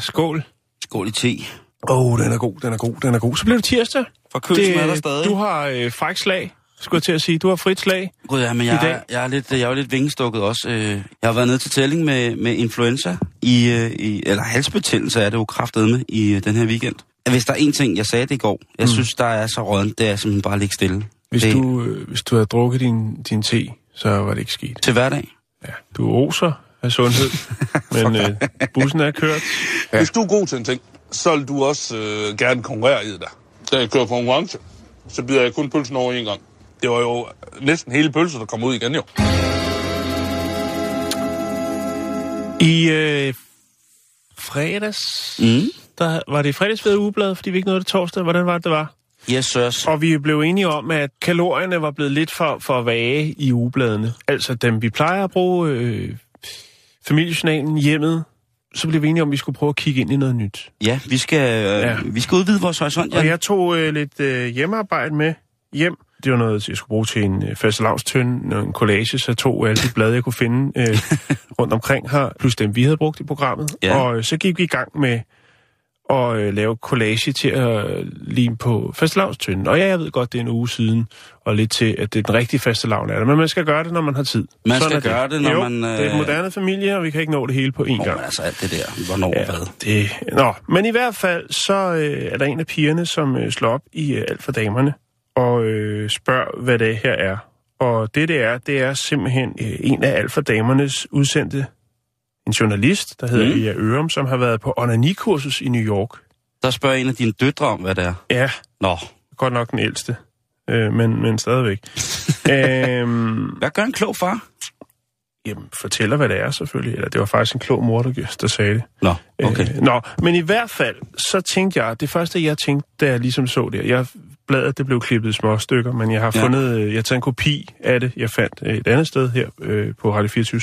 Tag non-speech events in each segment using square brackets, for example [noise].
skål. Skål i te. Åh, oh, den er god, den er god, den er god. Så bliver det tirsdag. Forkølelsen er der stadig. Du har øh, fræk slag, skulle jeg til at sige. Du har frit slag. Gud ja, men i jeg, dag. er, jeg, er lidt, jeg er jo lidt vingestukket også. Øh, Jeg har været nede til tælling med, med influenza, i, øh, i, eller halsbetændelse er det jo kraftedme i øh, den her weekend. Hvis der er en ting, jeg sagde det i går, jeg mm. synes, der er så rådent, det er simpelthen bare at ligge stille. Hvis, det, du, hvis du havde drukket din, din te, så var det ikke sket. Til hverdag. Ja, du oser af sundhed, [laughs] men øh, bussen er kørt. Ja. Hvis du er god til en ting, så vil du også øh, gerne konkurrere i det. Da jeg kører konkurrence, så bider jeg kun pølsen over en gang. Det var jo næsten hele pølsen, der kom ud igen jo. I øh, fredags, Mm. der, var det i fredags ved ugebladet, fordi vi ikke nåede det torsdag. Hvordan var det, det var? Yes, sirs. Og vi blev enige om, at kalorierne var blevet lidt for, for vage i ugebladene. Altså dem, vi plejer at bruge, øh, familiejournalen, hjemmet, så blev vi enige om, at vi skulle prøve at kigge ind i noget nyt. Ja, vi skal, øh, Ja. vi skal udvide vores horisont, Og Jan. jeg tog øh, lidt øh, hjemmearbejde med hjem. Det var noget, jeg skulle bruge til en øh, fastelavstøn, en collage, så jeg tog alle de blade, jeg kunne finde øh, [laughs] rundt omkring her, plus dem, vi havde brugt i programmet. Ja. Og øh, så gik vi i gang med at øh, lave collage til at lime på fastelavstønden. Og ja, jeg ved godt, det er en uge siden, og lidt til, at det er den rigtige fastelavn er der. Men man skal gøre det, når man har tid. Man skal er gøre det, når jo, man, det er øh, en moderne familie, og vi kan ikke nå det hele på én Nå, gang. men altså alt det der. Hvornår Ja, ja. hvad? det, nå, men i hvert fald, så øh, er der en af pigerne, som øh, slår op i øh, Alt for Damerne, og øh, spørger, hvad det her er. Og det, det er, det er simpelthen øh, en af Alt for Damernes udsendte, en journalist, der hedder Mm. mm. Ea Ørum, som har været på onanikursus i New York. Der spørger en af dine døtre om, hvad det er. Ja, Nå, godt nok den ældste, øh, men, men stadigvæk. [laughs] øhm, hvad gør en klog far? jamen, fortæller, hvad det er selvfølgelig. Eller det var faktisk en klog mor, der, der sagde det. Nå, okay. Øh, nå, men i hvert fald, så tænkte jeg, det første jeg tænkte, da jeg ligesom så det, jeg bladet det blev klippet i små stykker, men jeg har fundet, øh, jeg har taget en kopi af det, jeg fandt øh, et andet sted her øh, på Radio 24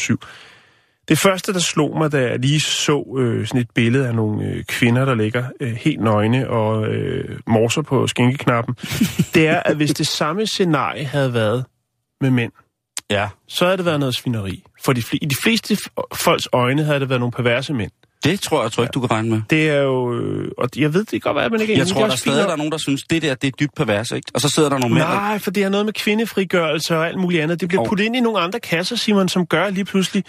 Det første, der slog mig, da jeg lige så øh, sådan et billede af nogle øh, kvinder, der ligger øh, helt nøgne og øh, morser på skinkeknappen, [laughs] det er, at hvis det samme scenarie havde været med mænd, Ja, så havde det været noget svineri. For de, fl- i de fleste folks øjne havde det været nogle perverse mænd. det tror jeg, tror ikke, du kan regne med. Det er jo... øh, Og jeg ved det godt at man ikke er Jeg tror, er der fint stadig der er nogen, der synes, det der, det er dybt pervers, ikke? Og så sidder der nogle mænd. Nej, for det har noget med kvindefrigørelse og alt muligt andet. Det bliver Og- puttet ind i nogle andre kasser, Simon, som gør lige pludselig,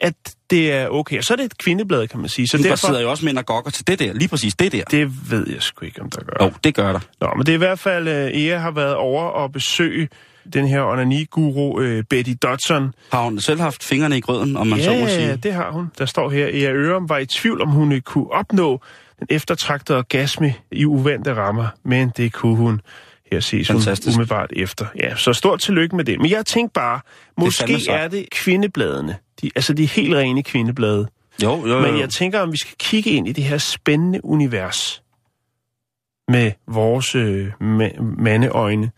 at det er okay. Og så er det et kvindeblad, kan man sige. Så Men der derfor... sidder jo også mænd og gokker til det der, lige præcis det der. Det ved jeg sgu ikke, om der gør. Jo, det gør der. Nå, men det er i hvert fald, uh, Ea har været over og besøge den her onani-guru uh, Betty Dodson. Har hun selv haft fingrene i grøden, om man så må Ja, sige? ja, det har hun. Der står her, Ea Ørum var i tvivl, om hun øh, kunne opnå den eftertragtede orgasme i uvante rammer, men det kunne hun. Her ses Fantastisk. hun umiddelbart efter. Ja, så stort tillykke med det. Men jeg tænkte bare, måske sejt. er det kvindebladene. De, altså de helt rene kvindeblade. Jo, jo, jo. Men jeg tænker, om vi skal kigge ind i det her spændende univers med vores øh, ma- mandeøjne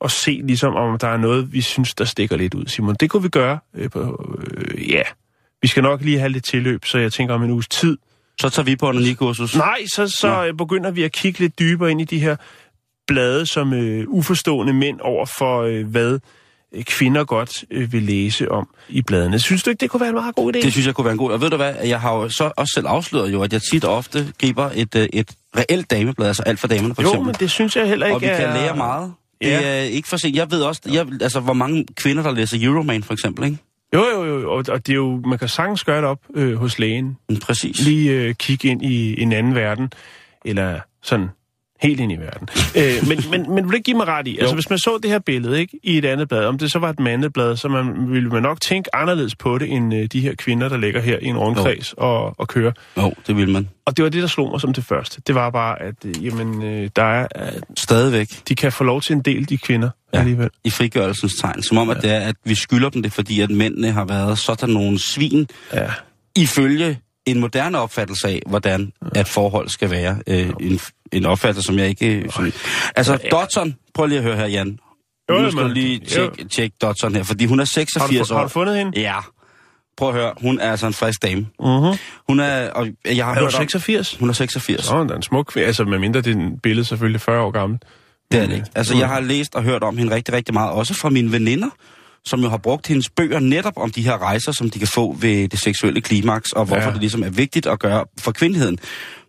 og se ligesom, om der er noget, vi synes, der stikker lidt ud, Simon. Det kunne vi gøre øh, på, øh, ja. Vi skal nok lige have lidt tilløb, så jeg tænker om en uges tid. Så tager vi på onanikursus. Nej, så, så øh, begynder vi at kigge lidt dybere ind i de her blade som øh, uforstående mænd over for, øh, hvad kvinder godt øh, vil læse om i bladene. Synes du ikke, det kunne være en meget god idé? Det synes jeg kunne være en god. Og ved du hvad, jeg har jo så også selv afsløret jo, at jeg tit og ofte griber et, øh, et reelt dameblad, altså alt for damerne for jo, eksempel. men det synes jeg heller ikke og vi kan er... lære meget. Det Ja. er ikke for sent. Jeg ved også, jeg, altså, hvor mange kvinder, der læser Euroman for eksempel, ikke? Jo, jo, jo, og, og det er jo, man kan sagtens gøre det op øh, hos lægen. Mm, Præcis. Lige øh, kigge ind i en anden verden, eller sådan Helt ind i verden. [laughs] øh, men, men, men vil du ikke give mig ret i? Altså, hvis man så det her billede ikke, i et andet blad, om det så var et mandeblad, så man, ville man nok tænke anderledes på det, end øh, de her kvinder, der ligger her i en rundkreds og, og kører. Jo, det vil man. Og det var det, der slog mig som det første. Det var bare, at øh, jamen, øh, der er, øh, Stadigvæk de kan få lov til en del, de kvinder, ja. Ja. alligevel. i frigørelsens tegn. Som om, at det er, at vi skylder dem det, fordi at mændene har været sådan nogle svin, Ja. ifølge en moderne opfattelse af, hvordan at forhold skal være. Øh, en, en opfattelse, som jeg ikke... Som, altså, Dotson, prøv lige at høre her, Jan. Jo, Nu skal men- lige tjekke tjek Dotson her, fordi hun er Har, 86 du, år. har du fundet hende? Ja. Prøv at høre, hun er altså en frisk dame. Mhm. Hun er, og jeg har Er hørt om, 86? hun er 86. Så er hun da en smuk. Altså, medmindre det er billede selvfølgelig 40 år gammel. Det er det ikke. Altså, jeg har læst og hørt om hende rigtig, rigtig meget, også fra mine veninder, som jo har brugt hendes bøger netop om de her rejser, som de kan få ved det seksuelle klimaks, og hvorfor Ja. det ligesom er vigtigt at gøre for kvindeligheden.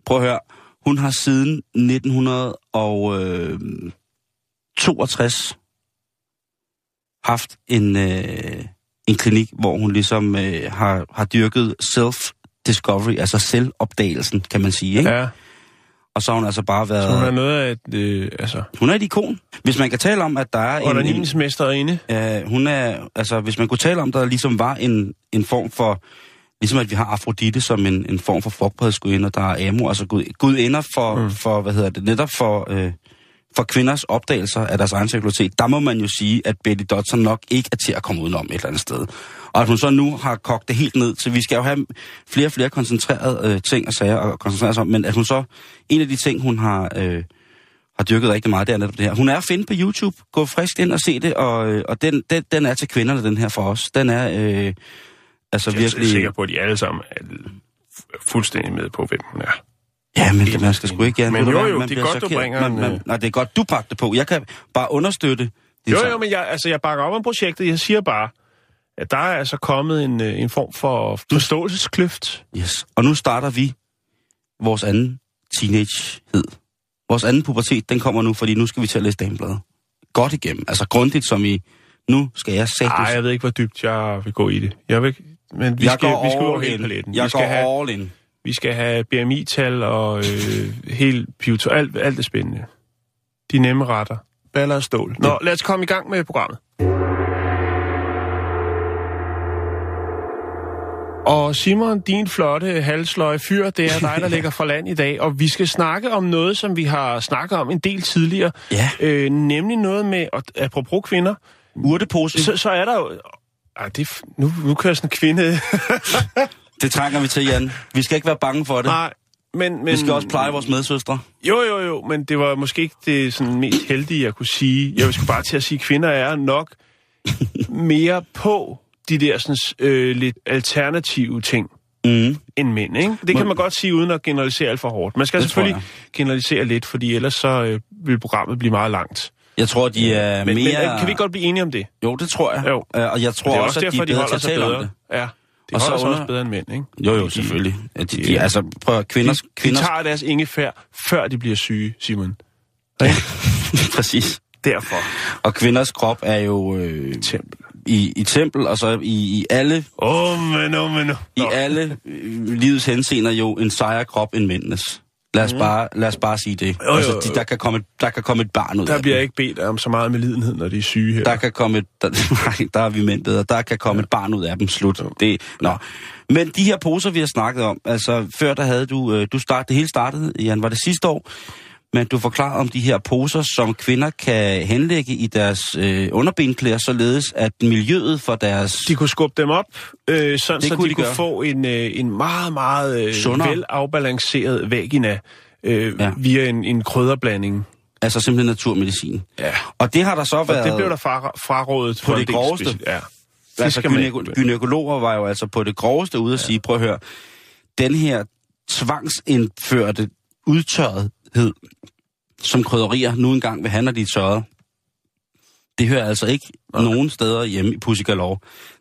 Prøv at høre, hun har siden 1962 haft en, øh, en klinik, hvor hun ligesom øh, har, har dyrket self-discovery, altså selvopdagelsen, kan man sige. Ikke? Ja. Og så har hun altså bare været... så hun er noget af et, øh, altså, Hun er et ikon. Hvis man kan tale om, at der er en... en underligningsmesterinde. øh, hun er, altså, hvis man kunne tale om, der ligesom var en, en form for... Ligesom at vi har Afrodite som en, en form for frugtbarhedsgudinde, og der er Amo, altså gud, gudinder for, mm. for, hvad hedder det, netop for, øh, for kvinders opdagelser af deres egen seksualitet. Der må man jo sige, at Betty Dodson nok ikke er til at komme udenom et eller andet sted. Og at hun så nu har kogt det helt ned til, vi skal jo have flere og flere koncentrerede øh, ting og sager at koncentrere sig om, men at hun så, en af de ting, hun har... Øh, har dyrket rigtig meget, det er netop det her. Hun er at finde på YouTube. Gå frisk ind og se det, og, øh, og den, den, den er til kvinderne, den her for os. Den er øh, altså Jeg er virkelig... sikker på, at de alle sammen er fu- fuldstændig med på, hvem hun er. Ja, men det, man skal sgu ikke... Ja, Men du jo, jo, man det er godt, du chokeret. bringer man, man, øh, Nej, det er godt, du pakker det på. Jeg kan bare understøtte det. Jo, jo, men jeg, altså, jeg bakker op om projektet. Jeg siger bare, at der er altså kommet en, øh, en form for forståelseskløft. Yes. Og nu starter vi vores anden teenagehed. Vores anden pubertet, den kommer nu, fordi nu skal vi til at læse damebladet. Godt igennem. Altså grundigt som i, nu skal jeg sætte... Nej, jeg ved ikke, hvor dybt jeg vil gå i det. Jeg vil, men vi jeg skal, vi skal over hele paletten. Jeg vi skal går have, all in. Vi skal have BMI-tal og øh, helt pivotor, alt, alt det spændende. De nemme retter. Baller og stål. Nå, lad os komme i gang med programmet. Og Simon, din flotte halsløje fyr, det er dig, der [laughs] ligger for land i dag. Og vi skal snakke om noget, som vi har snakket om en del tidligere. Ja. Øh, nemlig noget med, og apropos kvinder, Urtepose. så, så er der jo... Ej, det, er nu, nu kører sådan en kvinde... [laughs] Det trænger vi til, Jan. Vi skal ikke være bange for det. Nej, men, men... Vi skal også pleje vores medsøstre. Jo, jo, jo, men det var måske ikke det sådan, mest heldige, jeg kunne sige. Jeg skulle bare til at sige, at kvinder er nok mere på de der sådan, øh, lidt alternative ting Mm. end mænd, ikke? Det kan man godt sige, uden at generalisere alt for hårdt. Man skal Det selvfølgelig generalisere lidt, fordi ellers så øh, vil programmet blive meget langt. Jeg tror, de er Men, mere... men øh, kan vi godt blive enige om det? Jo, det tror jeg. Jo. Øh, Og jeg tror også, at de er de bedre holder til at tale om bedre. det. Ja, de Og så sig under- også bedre end mænd, ikke? Jo, jo, De- selvfølgelig. Ja, De, de- de, altså, prøv at kvinders... De, de kvinders tager deres ingefær, før de bliver syge, Simon. [laughs] præcis. Derfor. Og kvinders krop er jo øh, Tempel. i, i tempel, og så i, i alle, Åh, oh, men, oh, men, oh. i alle øh, livets henseender jo en sejere krop end mændenes. Lad os, bare, lad os bare sige det. jo, Altså, jo. de, der, kan komme, et- der kan komme et barn ud Der af bliver dem. ikke bedt om så meget med lidenhed, når de er syge her. Der kan komme et... Der, [laughs] nej, der er vi mænd bedre. Der kan komme ja. et barn ud af dem. Slut. Det, nå. Men de her poser, vi har snakket om, altså før der havde du... Øh, du start, det hele startede, Jan, var det sidste år, men du forklarer om de her poser, som kvinder kan henlægge i deres øh, underbenklæder, således at miljøet for deres... De kunne skubbe dem op, øh, sådan Det så kunne de, de kunne gøre. få en, øh, en meget, meget øh, Sundere. vel afbalanceret vagina øh, Ja. ja. via en, en krydderblanding. Altså simpelthen naturmedicin. Ja. Og det har der så Og været... det blev der fra, frarådet På det groveste. speci- Ja. Det altså, gynæko- gynækologer var jo altså på det groveste ude at sige, prøv at høre, den her tvangsindførte udtørrethed, som krydderier nu engang vil have, når de er tørret, det hører altså ikke nogen steder hjemme i Pussy Galore.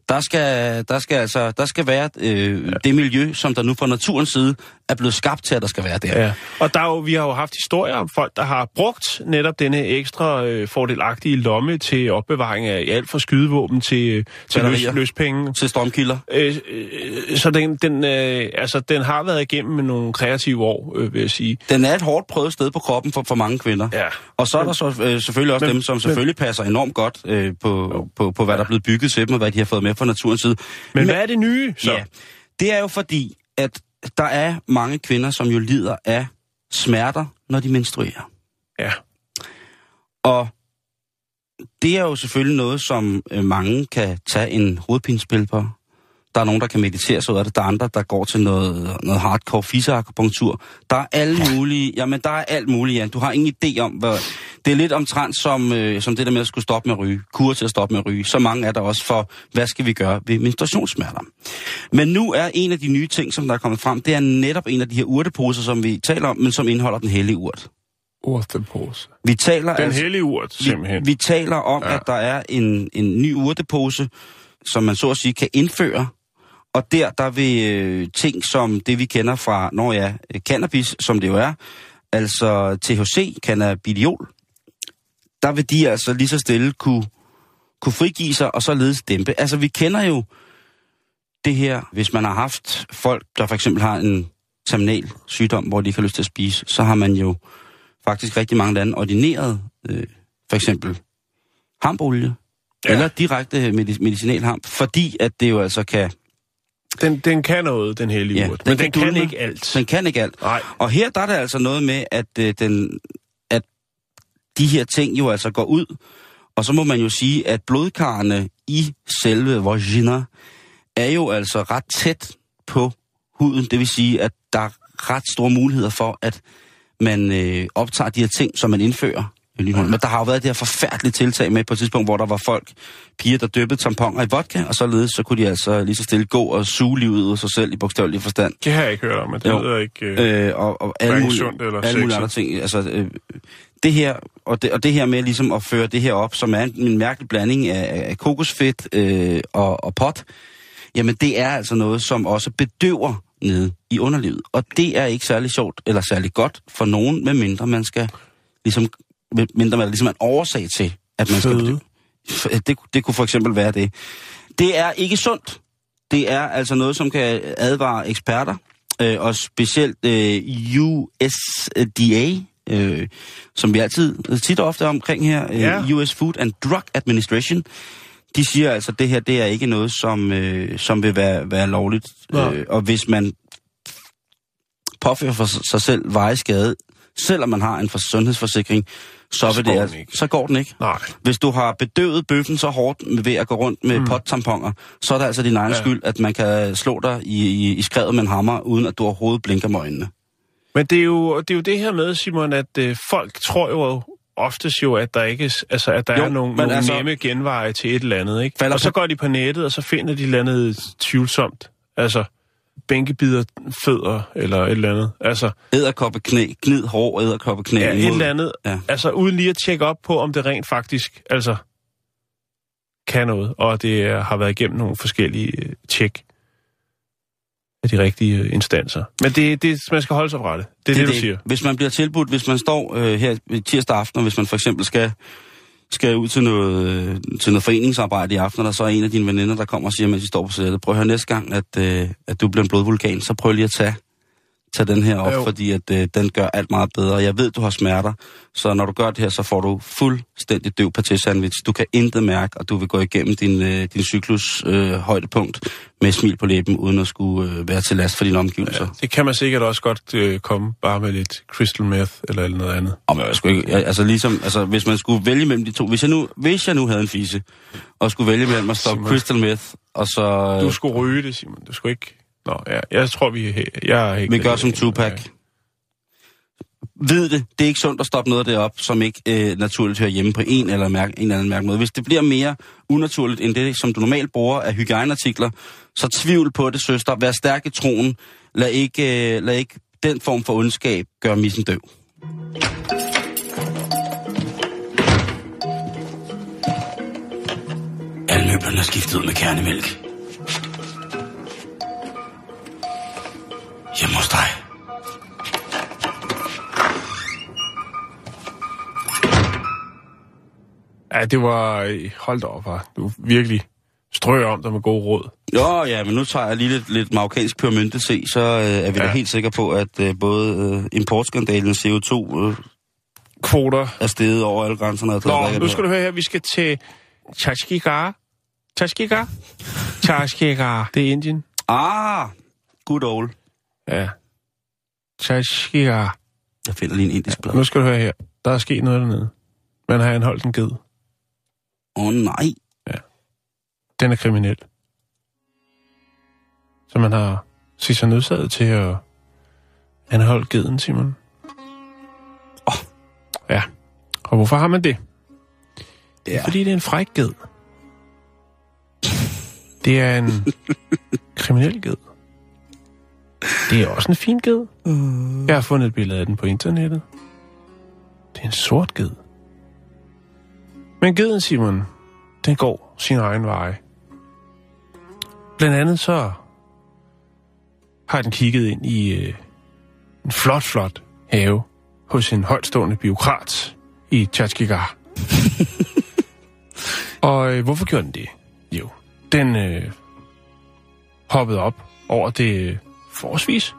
Der skal, der skal altså der skal være øh, ja. det miljø, som der nu fra naturens side er blevet skabt til, at der skal være der. Ja, og der er jo, vi har jo haft historier om folk, der har brugt netop denne ekstra øh, fordelagtige lomme til opbevaring af alt fra skydevåben til, øh, til løs, Batterier. løspenge. Til strømkilder. Øh, øh, så den, den, øh, altså, den har været igennem med nogle kreative år, øh, vil jeg sige. Den er et hårdt prøvet sted på kroppen for, for mange kvinder. Ja. Og så er der så, øh, selvfølgelig også Men- dem, som selvfølgelig passer enormt godt øh, på, på, på, hvad der er blevet bygget til dem, og hvad de har fået med fra naturens side. Men hvad er det nye, så? Ja, det er jo fordi, at der er mange kvinder, som jo lider af smerter, når de menstruerer. ja. Og det er jo selvfølgelig noget, som øh, mange kan tage en hovedpinespil på. Der er nogen, der kan meditere sig ud af det. Der er andre, der går til noget, noget hardcore fysioakupunktur. Der er alle mulige... Jamen, der er alt muligt, ja. Du har ingen idé om, hvad... Det er lidt omtrent som, øh, som det der med at skulle stoppe med at ryge. Kur til at stoppe med at ryge. Så mange er der også for, hvad skal vi gøre ved menstruationssmerter. Men nu er en af de nye ting, som der er kommet frem, det er netop en af de her urteposer, som vi taler om, men som indeholder den hellige urt. Urtepose. Vi taler Den altså, hellige urt, simpelthen. vi, vi taler om, Ja. at der er en, en ny urtepose, som man så at sige kan indføre. Og der, der vil øh, ting som det, vi kender fra, når ja, cannabis, som det jo er, altså THC, cannabidiol, der vil de altså lige så stille kunne, kunne frigive sig og således dæmpe. Altså, vi kender jo det her, hvis man har haft folk, der for eksempel har en terminal sygdom, hvor de ikke har lyst til at spise, så har man jo faktisk rigtig mange lande ordineret øh, for eksempel hampolie, Ja. eller direkte medic- medicinalhamp, fordi at det jo altså kan... Den, den kan noget, den hellige Ja, urt. den Men kan den kan dulme. ikke alt. Den kan ikke alt. Nej. Og her der er der altså noget med, at, øh, den, de her ting jo altså går ud, og så må man jo sige, at blodkarrene i selve vagina er jo altså ret tæt på huden. Det vil sige, at der er ret store muligheder for, at man øh, optager de her ting, som man indfører. Men der har jo været det her forfærdelige tiltag med på et tidspunkt, hvor der var folk, piger, der døbte tamponer i vodka, og således så kunne de altså lige så stille gå og suge livet ud af sig selv i bogstavelig forstand. Det har jeg ikke hørt om, men det Jo. lyder ikke... Øh, Øh, og, og alle mulige, sundt eller alle mulige andre ting. Altså, øh, det her, og det, og det her med ligesom at føre det her op, som er en, en mærkelig blanding af, af kokosfedt øh, og, og pot, jamen det er altså noget, som også bedøver nede i underlivet. Og det er ikke særlig sjovt eller særlig godt for nogen, medmindre man skal ligesom, mindre man ligesom er en årsag til, at man skal bedøve. F- Det, det kunne for eksempel være det. Det er ikke sundt. Det er altså noget, som kan advare eksperter, øh, og specielt øh, USDA, øh, som vi altid tit og ofte omkring her, øh, Ja. US Food and Drug Administration, de siger altså, at det her det er ikke noget, som, øh, som vil være, være lovligt. Nej. Øh, og hvis man påfører for sig- selv vejeskade, selvom man har en for- sundhedsforsikring, så, Så vil går det, altså- ikke. så går den ikke. nej. Hvis du har bedøvet bøffen så hårdt ved at gå rundt med mm. pottamponer, så er det altså din egen Ja. ja. skyld, at man kan slå dig i, i, i skrevet med en hammer, uden at du overhovedet blinker med øjnene. Men det er, jo, det er jo det her med, Simon, at øh, folk tror jo oftest jo, at der ikke altså, at der Jo, er nogle, nogle altså, nemme genveje til et eller andet, ikke? Og så går de på nettet, og så finder de et eller andet tvivlsomt. Altså, bænkebider fødder, eller et eller andet. Altså, Æderkoppe knæ, gnid hår, æderkoppe knæ. ja, et eller andet. Ja. Altså, uden lige at tjekke op på, om det rent faktisk, altså, kan noget, og det har været igennem nogle forskellige øh, tjek af de rigtige øh, instanser. Men det, det, man skal holde sig fra det. Det er det, det, du siger. Hvis man bliver tilbudt, hvis man står øh, her tirsdag aften, og hvis man for eksempel skal, skal ud til noget, øh, til noget foreningsarbejde i aften, og der så er en af dine veninder, der kommer og siger, mens de står på sættet, prøv at høre næste gang, at, øh, at du bliver en blodvulkan, så prøv lige at tage, tage den her op, Jo. fordi at, øh, den gør alt meget bedre. Jeg ved, du har smerter, så når du gør det her, så får du fuldstændig døv paté-sandwich. Du kan intet mærke, og du vil gå igennem din, øh, din cyklus øh, højdepunkt med smil på læben, uden at skulle øh, være til last for dine omgivelser. Ja, det kan man sikkert også godt øh, komme bare med lidt crystal meth eller noget andet. Om jeg skulle ikke, jeg, altså ligesom, altså hvis man skulle vælge mellem de to, hvis jeg nu, hvis jeg nu havde en fise, og skulle vælge mellem at stoppe crystal meth, og så, Du skulle ryge det, Simon. Du skulle ikke... Nå, ja, jeg tror, vi Jeg er helt vi gør som Tupac. Vid det, det er ikke sundt at stoppe noget af det op, som ikke øh, naturligt hører hjemme på en eller, mærke, en eller anden mærke måde. Hvis det bliver mere unaturligt end det, som du normalt bruger af hygiejneartikler, så tvivl på det, søster. Vær stærk i troen. Lad ikke, øh, lad ikke den form for ondskab gøre missen døv. den er skiftet ud med kernemælk. Hjemme hos dig. Ja, det var... øh, Hold da op, var. Du virkelig strøg om dig med god råd. Jo, ja, men nu tager jeg lige lidt, lidt marokkansk pyramide se, så øh, er vi ja. Da helt sikre på, at øh, både øh, importskandalen og CO2 øh, Kvoter. er steget over alle grænserne. Nå, drikke nu skal du høre her. Vi skal til Chashkigar. Chashkigar? Chashkigar. Det er Indien. Ah, good old. Ja. Chashkigar. Jeg finder lige en indisk blad. Nu skal du høre her. Der er sket noget dernede. Man har anholdt en ged. Åh oh, nej. Den er kriminel. Så man har set sig nødsaget til at anholde geden, Simon. Åh. Ja. Og hvorfor har man det? Det er, Ja. fordi det er en fræk ged. Det er en [laughs] kriminel ged. Det er også en fin ged. Jeg har fundet et billede af den på internettet. Det er en sort ged. Men geden, Simon, den går sin egen vej. Blandt andet så har den kigget ind i øh, en flot, flot have hos en højtstående biokrat i Tjatskigar. [laughs] Og øh, hvorfor gjorde den det? Jo, den øh, hoppede op over det forholdsvis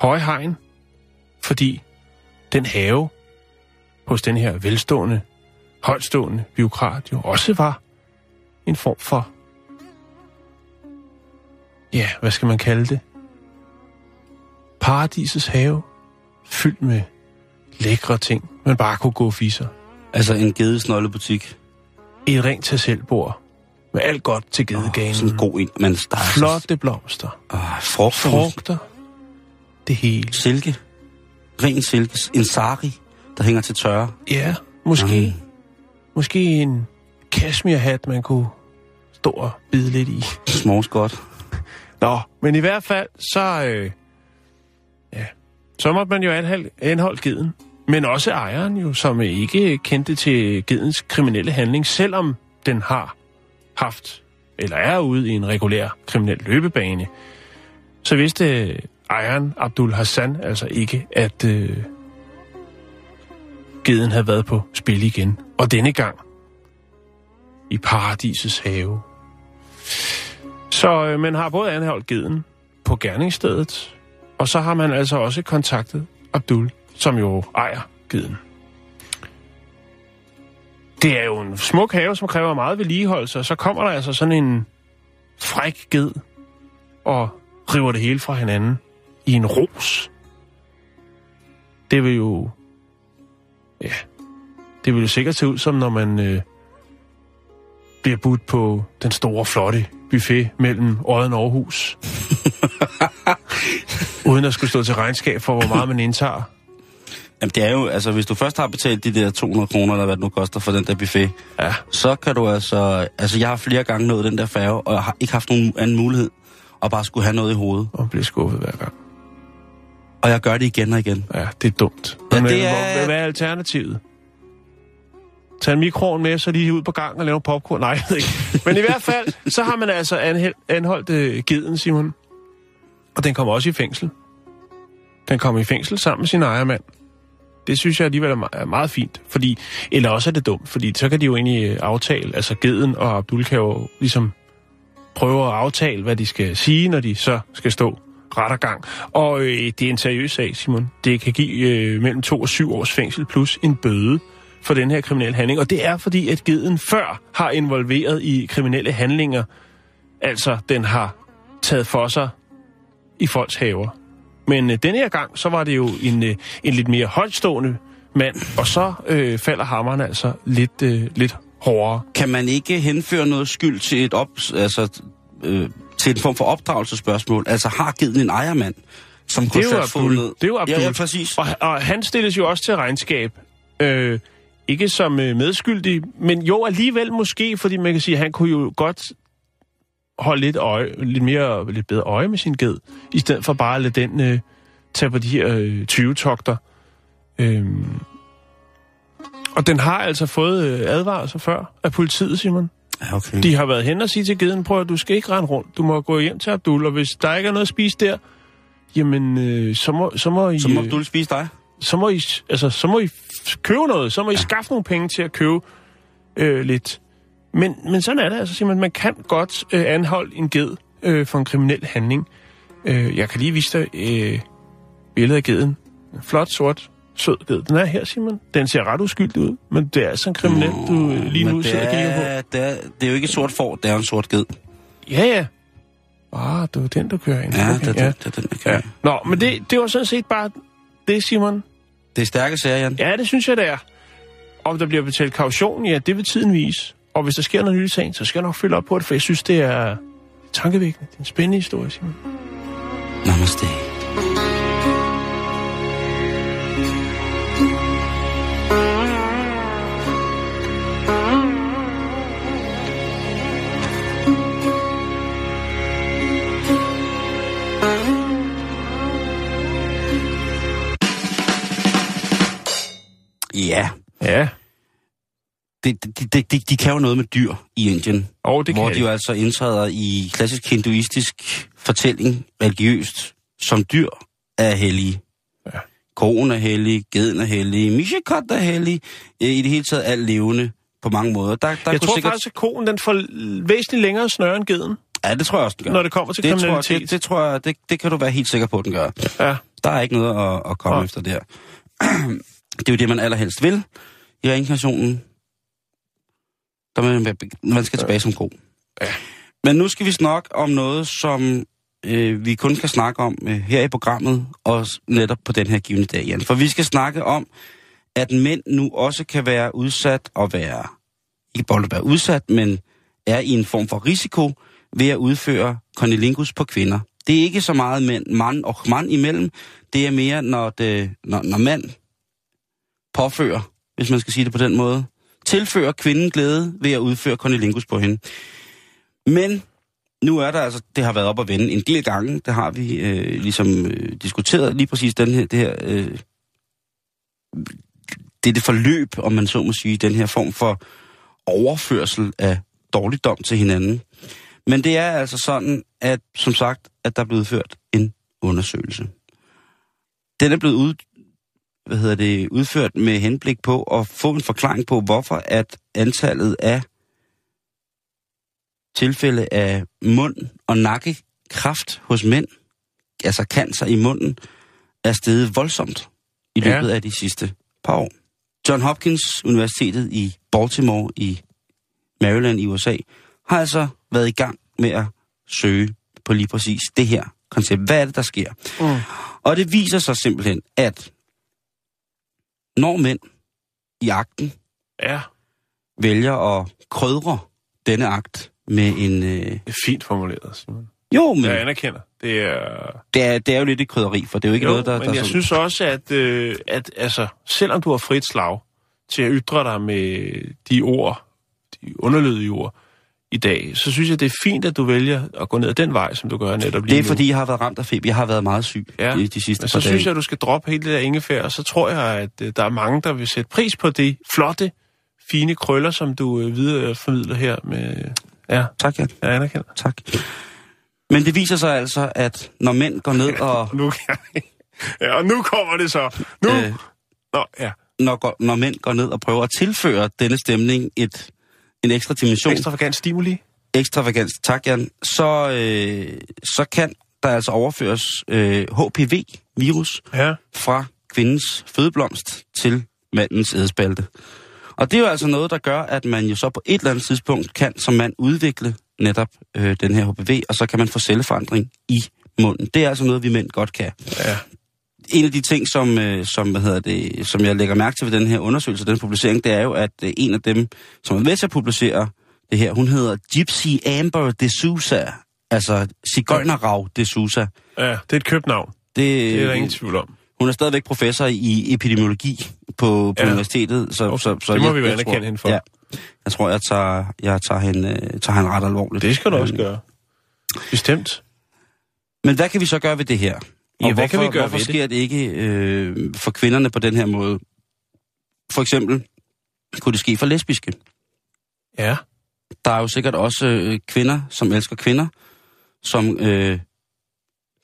høje hegn, fordi den have hos den her velstående, højtstående biokrat jo også var en form for, ja, hvad skal man kalde det? Paradisets have, fyldt med lækre ting, man bare kunne gå og fisser. Altså en gedesnollebutik. Et rent til selvbord, med alt godt til gedeganen. Sådan en god en. Men der er så- Flotte blomster, Ah, frugt. frugter, det hele. Silke. Ren silke. En sari, der hænger til tørre. Ja, måske, Mm. måske en cashmere-hat, man kunne stå og bide lidt i. Smås godt. Nå, men i hvert fald, så, øh, ja, så måtte man jo anholde geden. Men også ejeren jo, som ikke kendte til gedens kriminelle handling, selvom den har haft, eller er ude i en regulær kriminel løbebane. Så vidste øh, ejeren, Abdul Hassan, altså ikke, at øh, geden havde været på spil igen. Og denne gang i paradisets have. Så øh, man har både anholdt geden på gerningsstedet, og så har man altså også kontaktet Abdul, som jo ejer geden. Det er jo en smuk have, som kræver meget vedligeholdelse, og så kommer der altså sådan en fræk ged og river det hele fra hinanden i en ros. Det vil jo... Ja, det vil jo sikkert se ud som, når man øh, bliver budt på den store, flotte buffet mellem Odden og Aarhus. [laughs] Uden at skulle stå til regnskab for, hvor meget man indtager. Jamen det er jo, altså hvis du først har betalt de der 200 kroner, eller hvad det nu koster for den der buffet, Ja, så kan du altså... Altså jeg har flere gange nået den der færge, og jeg har ikke haft nogen anden mulighed, og bare skulle have noget i hovedet. og bliver skuffet hver gang. Og jeg gør det igen og igen. Ja, det er dumt. Ja, Men, det er- hvor- Hvad er alternativet? Tag en mikroen med, så lige ud på gangen og lave popcorn. Nej, [laughs] jeg ved ikke. Men i hvert fald, så har man altså anholdt øh, geden, Simon. Og den kommer også i fængsel. Den kommer i fængsel sammen med sin ejermand. Det synes jeg alligevel er meget fint. Fordi, eller også er det dumt, fordi så kan de jo egentlig øh, aftale, altså geden og Abdul kan jo ligesom prøve at aftale, hvad de skal sige, når de så skal stå rettergang. og. Og øh, det er en seriøs sag, Simon. Det kan give øh, mellem to og syv års fængsel plus en bøde for den her kriminelle handling. Og det er fordi, at geden før har involveret i kriminelle handlinger. Altså, den har taget for sig i folks haver. Men øh, denne her gang, så var det jo en, øh, en lidt mere højtstående mand, og så øh, falder hammeren altså lidt, øh, lidt hårdere. Kan man ikke henføre noget skyld til et op, altså, øh, til en form for opdragelsespørgsmål? Altså har givet en ejermand, som kunne sætte foden ned? Det er jo Abdul. Ja, ja, præcis. Og, og han stilles jo også til regnskab. Øh, ikke som øh, medskyldig, men jo alligevel måske, fordi man kan sige, at han kunne jo godt holde lidt, øje, lidt, mere, lidt bedre øje med sin ged, i stedet for bare at lade den øh, tage på de her øh, 20-togter. Øhm, og den har altså fået øh, advarsler før af politiet, Simon. Ja, okay. De har været hen og sige til geden, prøv at du skal ikke rende rundt. Du må gå hjem til Abdul, og hvis der ikke er noget at spise der, jamen, øh, så, må, så må I... Så må øh, du spise dig. så må I, altså, så må I købe noget. Så må I skaffe nogle penge til at købe øh, lidt. Men, men sådan er det altså simpelthen. Man kan godt øh, anholde en ged øh, for en kriminel handling. Øh, jeg kan lige vise dig øh, billedet af geden. En flot, sort, sød ged. Den er her, Simon. Den ser ret uskyldig ud, men det er altså en kriminel, du øh, lige nu sidder og kigger på. det, er, det er jo ikke et sort får, det er en sort ged. Ja, ja. Ah, det var den, du kører ind. Ja, Okay, det, det, det, det, det, ja. Nå, men det, det var sådan set bare det, Simon. det er stærke sager, Jan. Ja, det synes jeg, det er. Om der bliver betalt kaution, ja, det vil tiden vise. Og hvis der sker noget nyt i sagen, så skal jeg nok følge op på det, for jeg synes, det er tankevækkende. Det er en spændende historie, Simon. Namaste. Ja, Ja, de, de, de, de kan jo noget med dyr i Indien. og det hvor kan de jo altså indtræder i klassisk hinduistisk fortælling religiøst, som dyr er hellige. Ja. Koen er hellig, geden er hellig, mishikot er hellig, øh, i det hele taget alt levende på mange måder. Der, der Jeg tror sikkert... faktisk, at koen den får væsentligt længere snøre end geden, Ja, det tror jeg også, den gør. når det kommer til det, tror jeg, kriminalitet. det, det tror jeg, det, det kan du være helt sikker på, den gør. Ja, Der er ikke noget at, at komme Nej. efter der. [clears throat] det er jo det, man allerhelst vil i reinkarnationen. Der man, man skal tilbage som ko. Ja. Men nu skal vi snakke om noget, som øh, vi kun kan snakke om øh, her i programmet, og netop på den her givende dag, Jan. For vi skal snakke om, at mænd nu også kan være udsat og være, ikke bare være udsat, men er i en form for risiko ved at udføre konilingus på kvinder. Det er ikke så meget mænd, mand og mand imellem. Det er mere, når, det, når, når mand påfører, hvis man skal sige det på den måde, tilfører kvinden glæde ved at udføre konilingus på hende. Men nu er der altså, det har været op at vende en del gange, det har vi øh, ligesom øh, diskuteret lige præcis den her, det her, øh, det er det forløb, om man så må sige, den her form for overførsel af dårligdom til hinanden. Men det er altså sådan, at som sagt, at der er blevet ført en undersøgelse. Den er blevet ud, hvad hedder det, udført med henblik på at få en forklaring på, hvorfor at antallet af tilfælde af mund- og nakkekræft hos mænd, altså cancer i munden, er steget voldsomt i Ja. løbet af de sidste par år. John Hopkins Universitetet i Baltimore i Maryland i USA har altså været i gang med at søge på lige præcis det her koncept. Hvad er det, der sker? Mm. Og det viser sig simpelthen, at når mænd i akten ja, vælger at krydre denne akt med en... Øh, det er fint formuleret, Simon. jo, men Jeg anerkender. Det er... det er, det er jo lidt et krydderi, for det er jo ikke Jo, noget, der... men der jeg sådan- synes også, at, øh, at altså, selvom du har frit slag til at ytre dig med de ord, de underlydige ord i dag, så synes jeg, det er fint, at du vælger at gå ned ad den vej, som du gør netop lige Det er nu. fordi, jeg har været ramt af feber. Jeg har været meget syg Ja, de, de sidste Men par så dage. synes jeg, at du skal droppe hele det der ingefær, og så tror jeg, at øh, der er mange, der vil sætte pris på det flotte, fine krøller, som du øh, videre formidler her med... Ja, Tak, Jan. jeg anerkender. Tak. Men det viser sig altså, at når mænd går ned [laughs] og... Nu, ja, og nu kommer det så. Nu! Øh, Øh. Nå, ja. når, når mænd går ned og prøver at tilføre denne stemning et, en ekstra dimension, ekstra. Ekstravagant stimuli. ekstravagans, tak Jan, så, øh, så kan der altså overføres øh, HPV-virus Ja. fra kvindens fødeblomst til mandens ædspalte. Og det er jo altså noget, der gør, at man jo så på et eller andet tidspunkt kan som mand udvikle netop øh, den her HPV, og så kan man få celleforandring i munden. Det er altså noget, vi mænd godt kan. Ja. En af de ting, som, øh, som, hvad hedder det, som jeg lægger mærke til ved den her undersøgelse, den publicering, det er jo, at øh, en af dem, som er med til at publicere det her, hun hedder Gypsy Amber de Sousa, altså Sigøjnerrav de Sousa. ja, det er et købt navn. Det, Det er der ingen tvivl om. hun er stadigvæk professor i epidemiologi på, på Ja. universitetet. Så, Okay, så, så det må jeg, vi anerkende tror, hende for. Ja, jeg tror, jeg tager, jeg tager, hende, øh, tager hende ret alvorligt. Det skal du også gøre. Bestemt. Men hvad kan vi så gøre ved det her? Ja, hvad hvorfor, kan vi gøre hvorfor ved det? sker det ikke øh, for kvinderne på den her måde? For eksempel, kunne det ske for lesbiske? Ja. der er jo sikkert også øh, kvinder, som elsker kvinder, som, øh,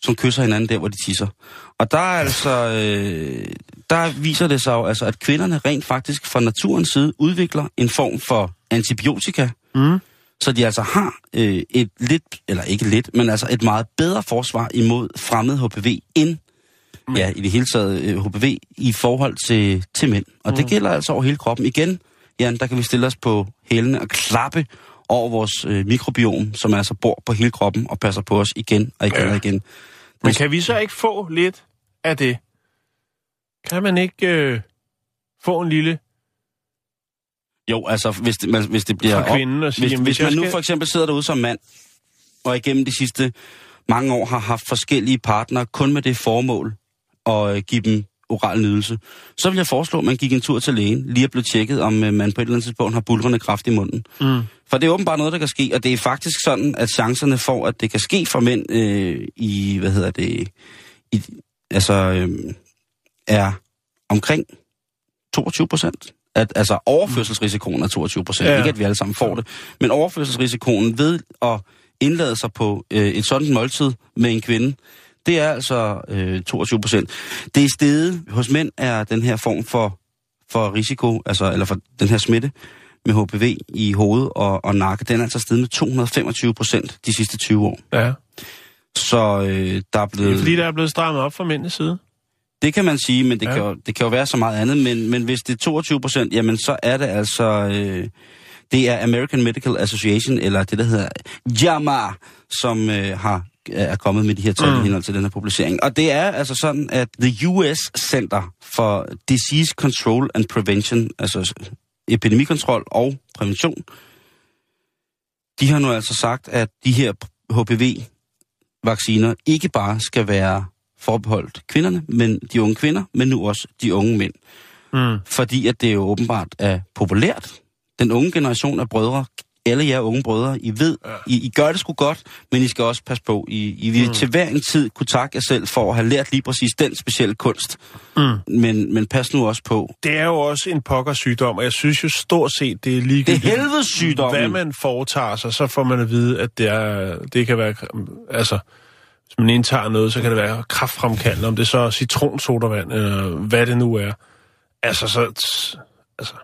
som kysser hinanden der, hvor de tisser. Og der er altså, øh, der viser det sig jo, altså, at kvinderne rent faktisk fra naturens side udvikler en form for antibiotika, Mm. Så de altså har øh, et lidt, eller ikke lidt, men altså et meget bedre forsvar imod fremmed HPV end, ja, i det hele taget øh, HPV i forhold til, til mænd. Og mm. det gælder altså over hele kroppen. Igen, Jan, der kan vi stille os på hælene og klappe over vores øh, mikrobiom, som altså bor på hele kroppen og passer på os igen og igen Ja. og igen. Men kan vi så ikke få lidt af det? Kan man ikke øh, få en lille Jo, altså hvis det, man, hvis det bliver... fra kvinden og sige, hvis, jamen, hvis jeg man nu skal- for eksempel sidder derude som mand, og igennem de sidste mange år har haft forskellige partnere kun med det formål at øh, give dem oral nydelse, så vil jeg foreslå, at man gik en tur til lægen, lige er blevet tjekket, om øh, man på et eller andet tidspunkt har bulrende kraft i munden. Mm. For det er åbenbart noget, der kan ske, og det er faktisk sådan, at chancerne for, at det kan ske for mænd øh, i, hvad hedder det, i, altså, øh, er omkring 22 procent. At, altså overførselsrisikoen er 22 procent. Ja. Ikke at vi alle sammen får det. Men overførselsrisikoen ved at indlade sig på øh, et sådan måltid med en kvinde, det er altså øh, 22 procent. Det er steget. Hos mænd er den her form for, for risiko, altså, eller for den her smitte med HPV i hoved og, og nakke, den er altså steget med 225 procent de sidste 20 år. Ja. Så øh, der er Det blevet... er fordi, der er blevet strammet op fra mændenes side. Det kan man sige, men det, Ja. kan, jo, det kan jo være så meget andet. Men, men hvis det er 22 procent, jamen så er det altså... Øh, det er American Medical Association, eller det, der hedder JAMA, som øh, har er kommet med de her tal Mm. mm. i henhold til den her publicering. Og det er altså sådan, at The US Center for Disease Control and Prevention, altså epidemikontrol og prævention, de har nu altså sagt, at de her HPV-vacciner ikke bare skal være forbeholdt kvinderne, men de unge kvinder, men nu også de unge mænd. Mm. Fordi at det jo åbenbart er populært. Den unge generation af brødre, alle jer unge brødre, I ved, Ja. I, I gør det sgu godt, men I skal også passe på. I, I vil mm. til hver en tid kunne takke jer selv for at have lært lige præcis den specielle kunst. Mm. Men, men pas nu også på. Det er jo også en pokker sygdom, og jeg synes jo stort set, det er Det er ligegyldigt. helvedes sygdommen. Hvad man foretager sig, så får man at vide, at det, er, det kan være... Altså, man indtager noget, så kan det være kraftfremkaldende, om det så er citronsodavand, eller hvad det nu er. Altså, så... Altså,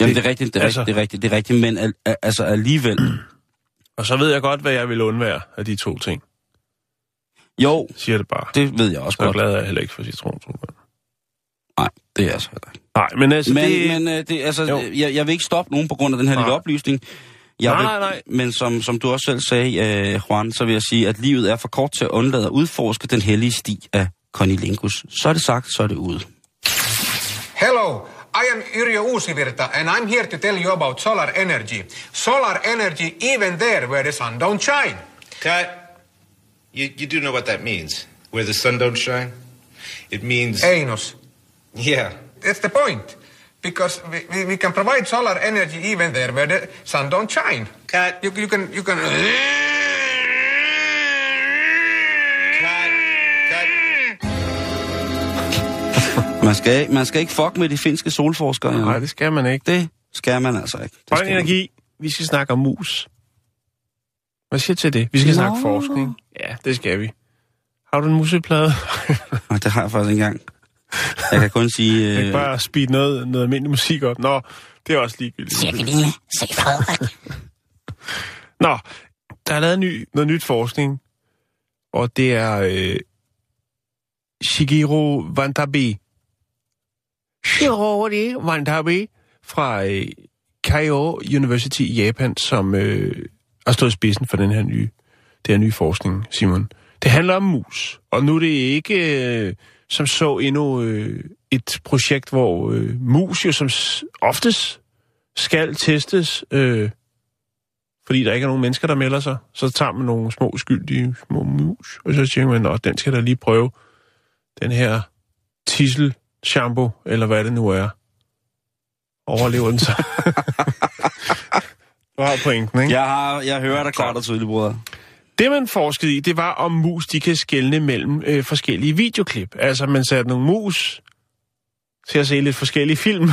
Jamen, det- det er rigtigt, det er altså- rigtigt, det er rigtigt, det er rigtigt, men al, al, altså alligevel... [clears throat] og så ved jeg godt, hvad jeg vil undvære af de to ting. Jo, Siger det bare. det ved jeg også Så godt. glad er jeg heller ikke for citronsodavand. Nej, det er jeg så heller ikke. Nej, men altså, Men, det... men øh, det, altså, Jo. jeg, jeg vil ikke stoppe nogen på grund af den her Nej. lille oplysning. Jeg Nej, vil, nej, nej. Men som, som du også selv sagde, øh, Juan, så vil jeg sige, at livet er for kort til at undlade at udforske den hellige sti af Cornelingus. Så er det sagt, så er det ude. Hello, I am Yrjö Uusivirta and I'm here to tell you about solar energy. Solar energy even there where the sun don't shine. Cut. You, you do know what that means. Where the sun don't shine? It means. Anus. Yeah. That's the point. Because we, we, we can provide solar energy even there where the sun don't shine. Cut. You, you can you can Cut. Cut. Man skal, man skal ikke fuck med de finske solforskere. Ja. Nej, det skal man ikke. Det skal man altså ikke. Det Grøn skal man. energi. Vi skal snakke om mus. Hvad siger du til det? Vi skal Nå. snakke forskning. Ja, det skal vi. Har du en museplade? Nej, det har jeg faktisk ikke engang. Jeg kan kun sige... Jeg Øh, kan bare speede noget, noget almindelig musik op. Nå, det er også ligegyldigt. Cirkeline, se Frederik. [laughs] Nå, der er lavet ny, noget nyt forskning, og det er øh, Shigeru Wantabe. Shigeru Wantabe fra øh, Keio University i Japan, som øh, har stået i spidsen for den her nye, det her nye forskning, Simon. Det handler om mus, og nu er det ikke øh, som så endnu øh, et projekt, hvor øh, mus jo som oftest skal testes øh, fordi der ikke er nogen mennesker, der melder sig, så tager man nogle små uskyldige små mus, og så tænker man, at den skal da lige prøve den her tissel shampoo, eller hvad det nu er. Overlever den så? [laughs] du har pointen, ikke? jeg, har, jeg hører dig klart og tydeligt, bror. Det, man forskede i, det var, om mus de kan skelne mellem øh, forskellige videoklip. Altså, man satte nogle mus til at se lidt forskellige film. [laughs]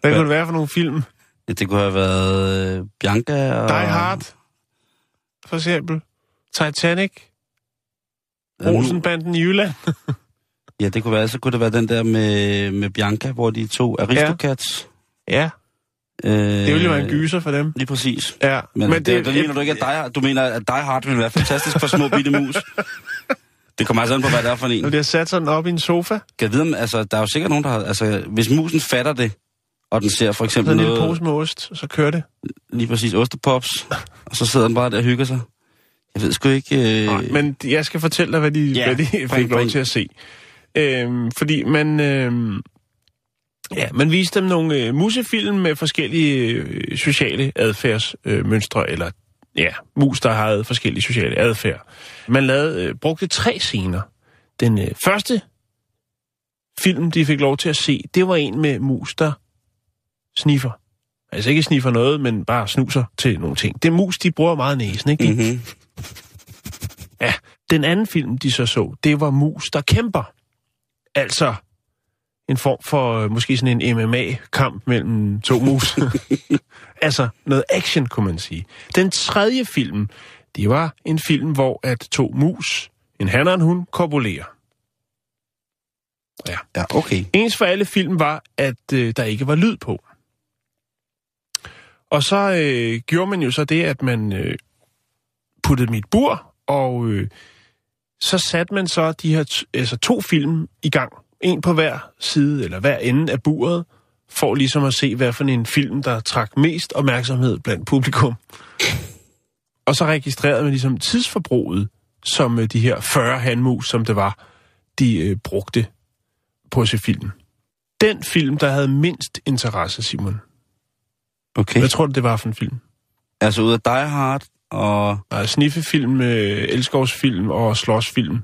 hvad kunne det være for nogle film? Ja, det kunne have været øh, Bianca og... Die Hard, for eksempel. Titanic. Ja, Olsenbanden i Jylland. Ja, det kunne være, så kunne det være den der med, med Bianca, hvor de to Aristocats. Ja, Øh, det ville jo være en gyser for dem. Lige præcis. Ja, Men, men det, det, det mener du ikke, at Die du mener, at Die Hard ville være fantastisk for små bitte mus? [laughs] Det kommer altså an på, hvad det er for en. Når de har sat sådan op i en sofa, Kan vide, om- altså, der er jo sikkert nogen, der har... Altså, hvis musen fatter det, og den ser for så eksempel en lille noget... pose med ost, og så kører det. Lige præcis ostepops, og så sidder den bare der og hygger sig. Jeg ved sgu ikke... Øh... Nej, men jeg skal fortælle dig, hvad de, Ja, hvad de fik lov til at se. Øhm, fordi man, øhm, ja, man viste dem nogle øh, musefilm med forskellige øh, sociale adfærdsmønstre, øh, eller ja, mus, der havde forskellige sociale adfærd. Man lavede, øh, brugte tre scener. Den øh, første film, de fik lov til at se, det var en med mus, der sniffer. Altså ikke sniffer noget, men bare snuser til nogle ting. Det mus, de bruger meget næsen, ikke? Mm-hmm. Ja, den anden film, de så så, det var Mus, der kæmper. Altså en form for øh, måske sådan en MMA-kamp mellem to mus. [laughs] altså noget action, kunne man sige. Den tredje film, det var en film, hvor at to mus, en han og en hund, korpulerer. Ja. Ja, okay. Ens for alle film var, at øh, der ikke var lyd på. Og så øh, gjorde man jo så det, at man øh, puttede et bur, og øh, så satte man så de her altså to film i gang. En på hver side, eller hver ende af buret, for ligesom at se, hvad for en film, der trak mest opmærksomhed blandt publikum. Og så registrerede man ligesom tidsforbruget, som øh, de her 40 handmus, som det var, de øh, brugte på at se film. Den film, der havde mindst interesse, Simon. Okay. Hvad tror du, det var for en film? Altså ud af Die Hard og... Er sniffefilm, øh, elskovsfilm og slåsfilm.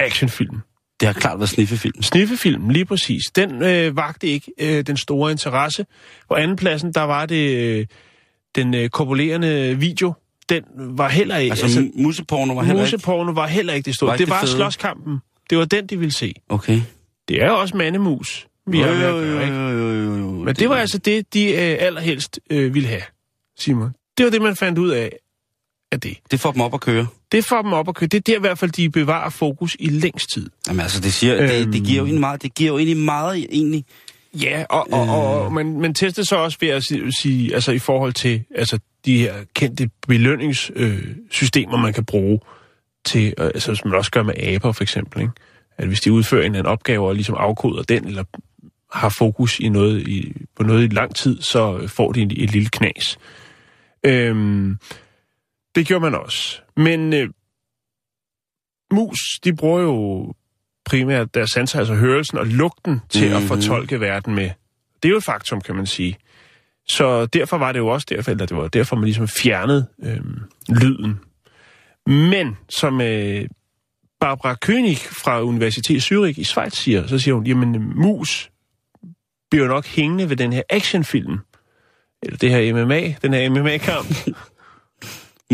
Actionfilm. Det har klart været sniffefilm. Sniffefilm, lige præcis. Den øh, vagte ikke øh, den store interesse. På anden pladsen, der var det øh, den øh, korpulerende video. Den var heller ikke... Altså, altså museporno var heller ikke... museporno var heller ikke det store. Var ikke Det det var fede? slåskampen. Det var den, de ville se. Okay. Det er også mandemus, vi har med at gøre, ikke? jo, jo, jo, jo. Men det var altså det, de øh, allerhelst øh, ville have, Simon. Det var det, man fandt ud af, af det. Det får dem op at køre. Det får dem op at køre. Det er der i hvert fald, de bevarer fokus i længst tid. Jamen altså, det, siger, øhm... det, det giver jo egentlig meget, det giver jo egentlig meget, egentlig... Ja, og, og, og, og man, man testede så også ved at sige, sige, altså i forhold til altså, de her kendte belønningssystemer, øh, man kan bruge til, øh, altså som man også gør med aber for eksempel, ikke? at hvis de udfører en, anden opgave og ligesom afkoder den, eller har fokus i noget i, på noget i lang tid, så får de en, et lille knas. Øhm, det gjorde man også. Men øh, mus, de bruger jo primært deres sanser, altså hørelsen og lugten, til mm-hmm. at fortolke verden med. Det er jo et faktum, kan man sige. Så derfor var det jo også derfor, eller det var derfor, man ligesom fjernede øhm, lyden. Men som øh, Barbara König fra Universitet Zürich i Schweiz siger, så siger hun, jamen mus bliver nok hængende ved den her actionfilm. Eller det her MMA, den her MMA-kamp. [laughs]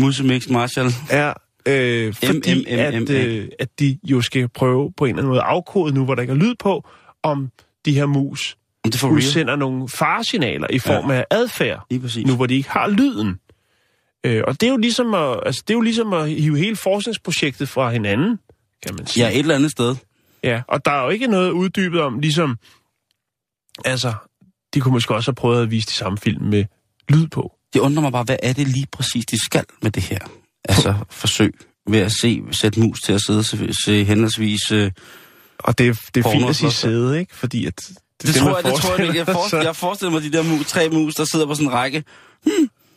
Musse Mixed Marshall. er, øh, fordi M, M, M, at, øh, at de jo skal prøve på en eller anden måde afkode nu, hvor der ikke er lyd på, om de her mus Det for real. udsender nogle faresignaler i form af adfærd, nu hvor de ikke har lyden. Øh, og det er jo ligesom at, altså, det er jo ligesom at hive hele forskningsprojektet fra hinanden, kan man sige. Ja, et eller andet sted. ja. Og der er jo ikke noget uddybet om, ligesom, altså, de kunne måske også have prøvet at vise de samme film med lyd på. Det undrer mig bare, hvad er det lige præcis, de skal med det her? Altså, forsøg ved at se, sætte mus til at sidde se, se henholdsvis... Øh, Og det, det er fint at sige sæde, ikke? Fordi at... Det, det, det, tror jeg, det tror jeg, ikke. jeg, forestiller jeg forestiller mig de der mus, tre mus, der sidder på sådan en række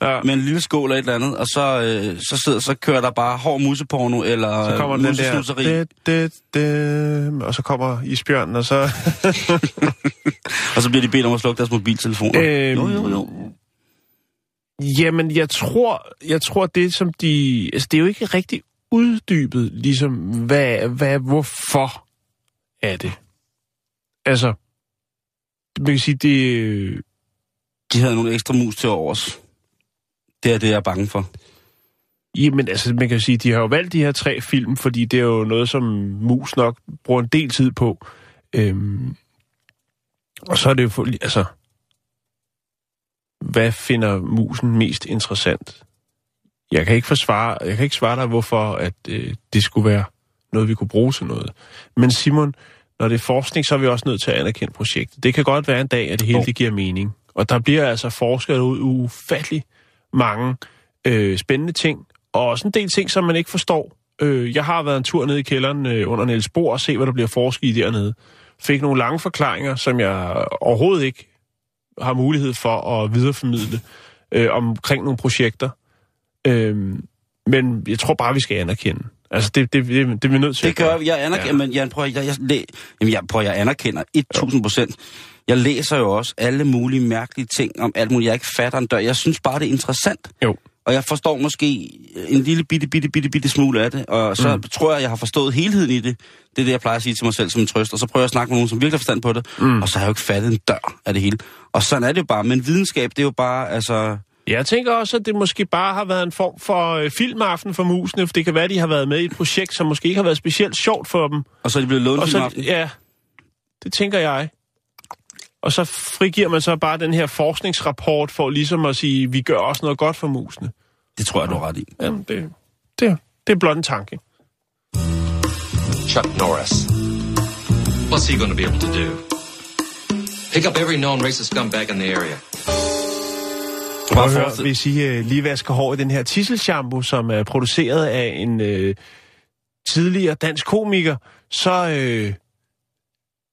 Ja. med en lille skål eller et eller andet, og så, øh, så, sidder, så kører der bare hård museporno eller Så kommer den der, det, det, det, og så kommer isbjørnen, og så... [laughs] Og så bliver de bedt om at slukke deres mobiltelefoner. Øhm, jo, jo, jo. Jamen, jeg tror, jeg tror det, som de... Altså, det er jo ikke rigtig uddybet, ligesom, hvad, hvad, hvorfor er det? Altså, man kan sige, det... De havde nogle ekstra mus til overs. Det er det, jeg er bange for. Jamen, altså, man kan sige, de har jo valgt de her tre film, fordi det er jo noget, som mus nok bruger en del tid på. Øhm, og så er det jo... Altså, hvad finder musen mest interessant? Jeg kan ikke, forsvare, jeg kan ikke svare dig, hvorfor at, øh, det skulle være noget, vi kunne bruge til noget. Men Simon, når det er forskning, så er vi også nødt til at anerkende projektet. Det kan godt være en dag, at det hele det giver mening. Og der bliver altså forsket ud ufattelig mange øh, spændende ting, og også en del ting, som man ikke forstår. Øh, jeg har været en tur ned i kælderen øh, under Niels Bohr og se, hvad der bliver forsket i dernede. Fik nogle lange forklaringer, som jeg overhovedet ikke har mulighed for at videreformidle øh, omkring nogle projekter. Øh, men jeg tror bare, vi skal anerkende. Altså, det, det, det, det er vi nødt til Det gør vi. Jeg anerkender, ja. men Jan, prøv, at- jeg, jeg, jeg, jamen, jeg, prøv, at- jeg anerkender 1000 procent. Jeg læser jo også alle mulige mærkelige ting om alt muligt. Jeg ikke fatter en dør. Jeg synes bare, det er interessant. Jo. Og jeg forstår måske en lille bitte, bitte, bitte, bitte smule af det. Og så mm. tror jeg, jeg har forstået helheden i det. Det er det, jeg plejer at sige til mig selv som en trøst. Og så prøver jeg at snakke med nogen, som virkelig har forstand på det. Mm. Og så har jeg jo ikke fattet en dør af det hele. Og sådan er det jo bare. Men videnskab, det er jo bare, altså... Jeg tænker også, at det måske bare har været en form for øh, filmaften for musene, for det kan være, at de har været med i et projekt, som måske ikke har været specielt sjovt for dem. Og så er de blevet lånt Og til så, aften. ja, det tænker jeg. Og så frigiver man så bare den her forskningsrapport for ligesom at sige, vi gør også noget godt for musene. Det tror jeg, du har ret i. Jamen, det, det, det er blot en tanke. Chuck Norris. What's he going to be able to do? Pick up every known racist scumbag in the area. Prøv Bare at høre, hvis I uh, lige vasker hår i den her tisselshampoo, som er produceret af en uh, tidligere dansk komiker, så, uh,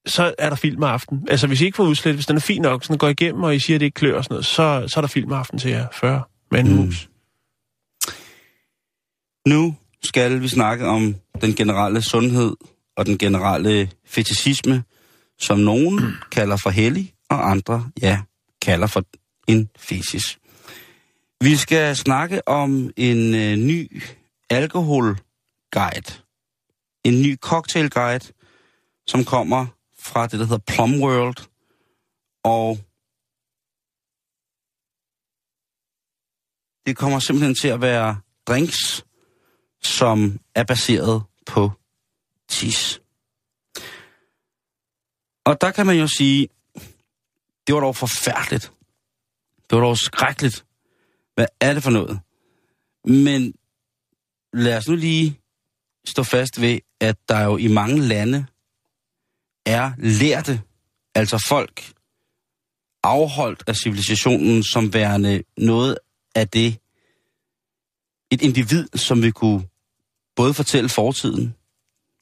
så er der filmaften. Altså, hvis I ikke får udslet, hvis den er fin nok, så den går igennem, og I siger, at det ikke klør og sådan noget, så, så er der filmaften til jer. 40 med en mus. Nu skal vi snakke om den generelle sundhed og den generelle fetishisme, som nogen [clears throat] kalder for hellig, og andre, ja, kalder for en fesis. Vi skal snakke om en øh, ny alkoholguide. En ny cocktailguide, som kommer fra det, der hedder Plum World. Og det kommer simpelthen til at være drinks, som er baseret på tis. Og der kan man jo sige, det var dog forfærdeligt. Det var dog skrækkeligt. Hvad er det for noget? Men lad os nu lige stå fast ved, at der jo i mange lande er lærte, altså folk afholdt af civilisationen som værende noget af det, et individ, som vil kunne både fortælle fortiden,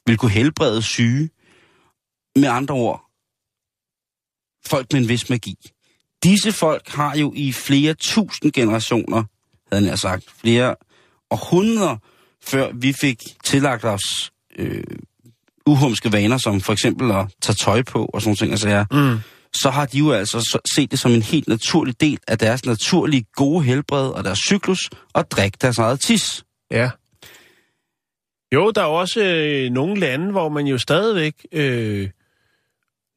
vil kunne helbrede syge, med andre ord, folk med en vis magi. Disse folk har jo i flere tusind generationer, havde jeg sagt, flere århundreder, før vi fik tillagt os øh, uhumske vaner, som for eksempel at tage tøj på og sådan ting, altså ja, Mm. så har de jo altså så- set det som en helt naturlig del af deres naturlige gode helbred og deres cyklus, og drikke deres eget tis. Ja. Jo, der er også øh, nogle lande, hvor man jo stadigvæk øh,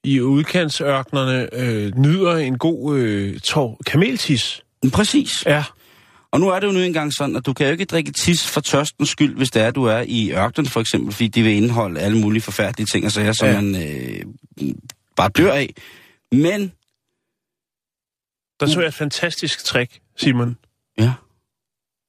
i udkantsørknerne øh, nyder en god øh, tår, kameltis. Præcis. Ja. Og nu er det jo nu engang sådan, at du kan jo ikke drikke tis for tørstens skyld, hvis det er, at du er i ørkenen for eksempel, fordi de vil indeholde alle mulige forfærdelige ting og sager, som Ja. man øh, bare dør af. Men, Der så jeg et fantastisk trick, Simon. ja,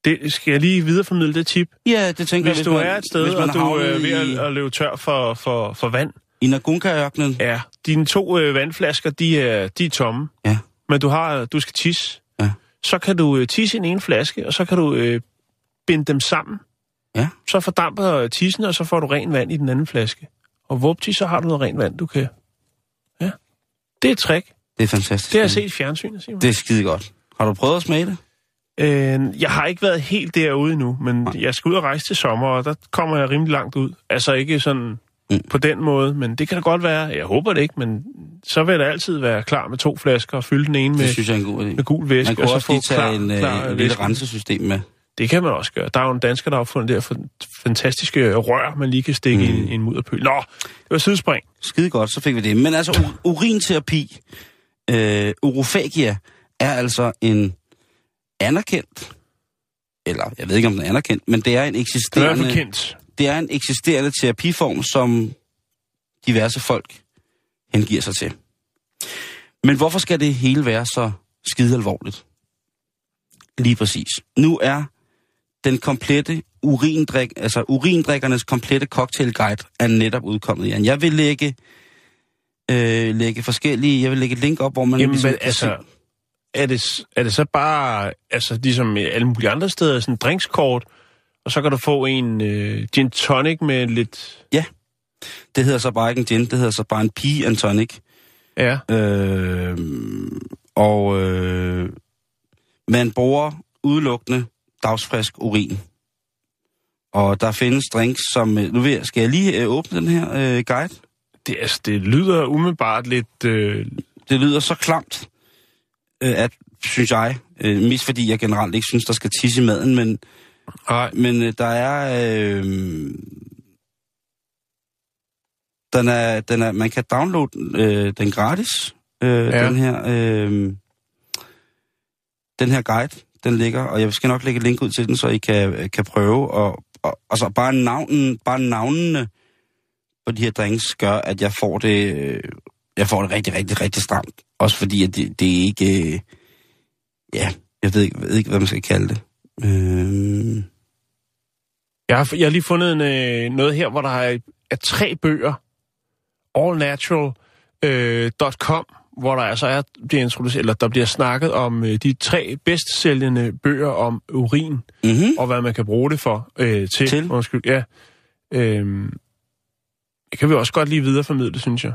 Det skal jeg lige videreformidle det tip. ja det tænker Hvis jeg, du man, er et sted, hvis og du er ved i, at, at løbe tør for, for, for vand, i Nagunka-ørkenen, ja, dine to øh, vandflasker, de er, de er tomme, ja, men du har du skal tisse. Så kan du øh, tisse i en ene flaske, og så kan du øh, binde dem sammen. Ja. Så fordamper tissen, og så får du ren vand i den anden flaske. Og vupti, så har du noget rent vand, du kan... Ja. Det er et trick. det er fantastisk. Det har jeg set i fjernsynet, Simon. Det er skide godt. Har du prøvet at smage det? Øh, jeg har ikke været helt derude endnu, men jeg skal ud og rejse til sommer, og der kommer jeg rimelig langt ud. Altså ikke sådan Mm. på den måde, men det kan da godt være. Jeg håber det ikke, men så vil da altid være klar med to flasker og fylde den ene Det med, synes jeg er en god idé. med gul væske, Man kunne og så også få lige tage klar, en, øh, klar en lille væske. rensesystem med. Det kan man også gøre. Der er jo en dansker, der har opfundet det her fan- fantastiske rør, man lige kan stikke mm. i, en- mudderpøl. Nå, det var sidespring. Skide godt, så fik vi det. Men altså, urinterapi, øh, urofagia, er altså en anerkendt, eller jeg ved ikke, om den er anerkendt, men det er en Det er eksisterende, kendt. Det er en eksisterende terapiform, som diverse folk hengiver sig til. Men hvorfor skal det hele være så skide alvorligt? Lige præcis. Nu er den komplette urindrik, altså urindrikkernes komplette cocktailguide er netop udkommet, Jan. Jeg vil lægge, øh, lægge forskellige, jeg vil lægge et link op, hvor man... Jamen, ligesom men, altså, er det, er det så bare, altså ligesom alle mulige andre steder, sådan drinkskort, og så kan du få en øh, gin tonic med lidt... Ja, det hedder så bare ikke en gin, det hedder så bare en pea and tonic. Ja. Øh, og øh, man bruger udelukkende dagsfrisk urin. Og der findes drinks, som... øh, Nu vil jeg, skal jeg lige øh, åbne den her øh, guide? Det, altså, det lyder umiddelbart lidt... Øh, Det lyder så klamt, øh, at, synes jeg, øh, mest fordi jeg generelt ikke synes, der skal tisse i maden, men, nej, men øh, der er... Øh, den er, den er, man kan downloade øh, den gratis, øh, Ja. den her, øh, den her guide, den ligger, og jeg skal nok lægge et link ud til den, så I kan, kan prøve, og, og, og så bare, navnen, bare navnene på de her drinks gør, at jeg får det, øh, jeg får det rigtig, rigtig, rigtig stramt. Også fordi, at det, det er ikke, øh, ja, jeg ved ikke, ved ikke, hvad man skal kalde det. Øh, jeg, har, jeg har lige fundet en, øh, noget her, hvor der er, er tre bøger. Allnatural.com, øh, hvor der altså er, bliver introduceret, eller der bliver snakket om øh, de tre bedst sælgende bøger om urin, mm-hmm. og hvad man kan bruge det for. Øh, til, Til? Undskyld, ja. Øh, det kan vi også godt lige videreformidle, synes jeg.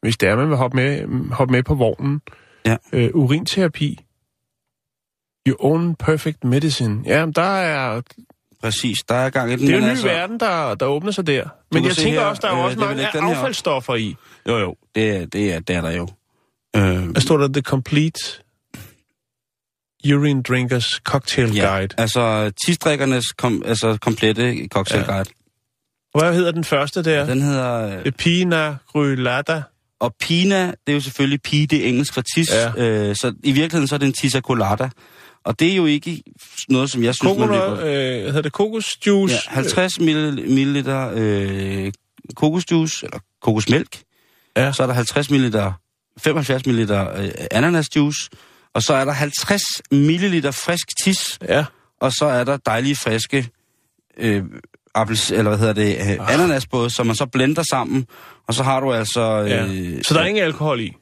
Hvis det er, man vil hoppe med, hoppe med på vognen. Ja. Øh, urinterapi. Your own perfect medicine. Ja, der er, Præcis, der er gang i den. det er jo en ny altså- verden, der, der åbner sig der. Men jeg tænker her, også, der er øh, også mange ikke den her? affaldsstoffer i. Jo, jo, det er, det er, det er der jo. Øh, Hvad står der? The Complete Urine Drinkers Cocktail ja, Guide. altså tidsdrikkernes kom, altså, komplette cocktailguide. Hvad hedder den første der? Den hedder... Øh, Pina Grylata. Og pina, det er jo selvfølgelig pige, det er engelsk for tis. Ja. Øh, så i virkeligheden så er det en tissa colada. Og det er jo ikke noget, som jeg synes... man Coconut, vil- øh, hedder det? Kokosjuice. Ja, 50 ml, øh, kokosjuice, eller kokosmælk. Ja. Så er der 50 ml, 75 ml øh, ananasjuice. Og så er der 50 ml frisk tis. Ja. Og så er der dejlige, friske øh, appels, eller hvad hedder det, øh, Ah. ananasbåde, som man så blender sammen. Og så har du altså... Øh, ja. Så der er ingen alkohol i?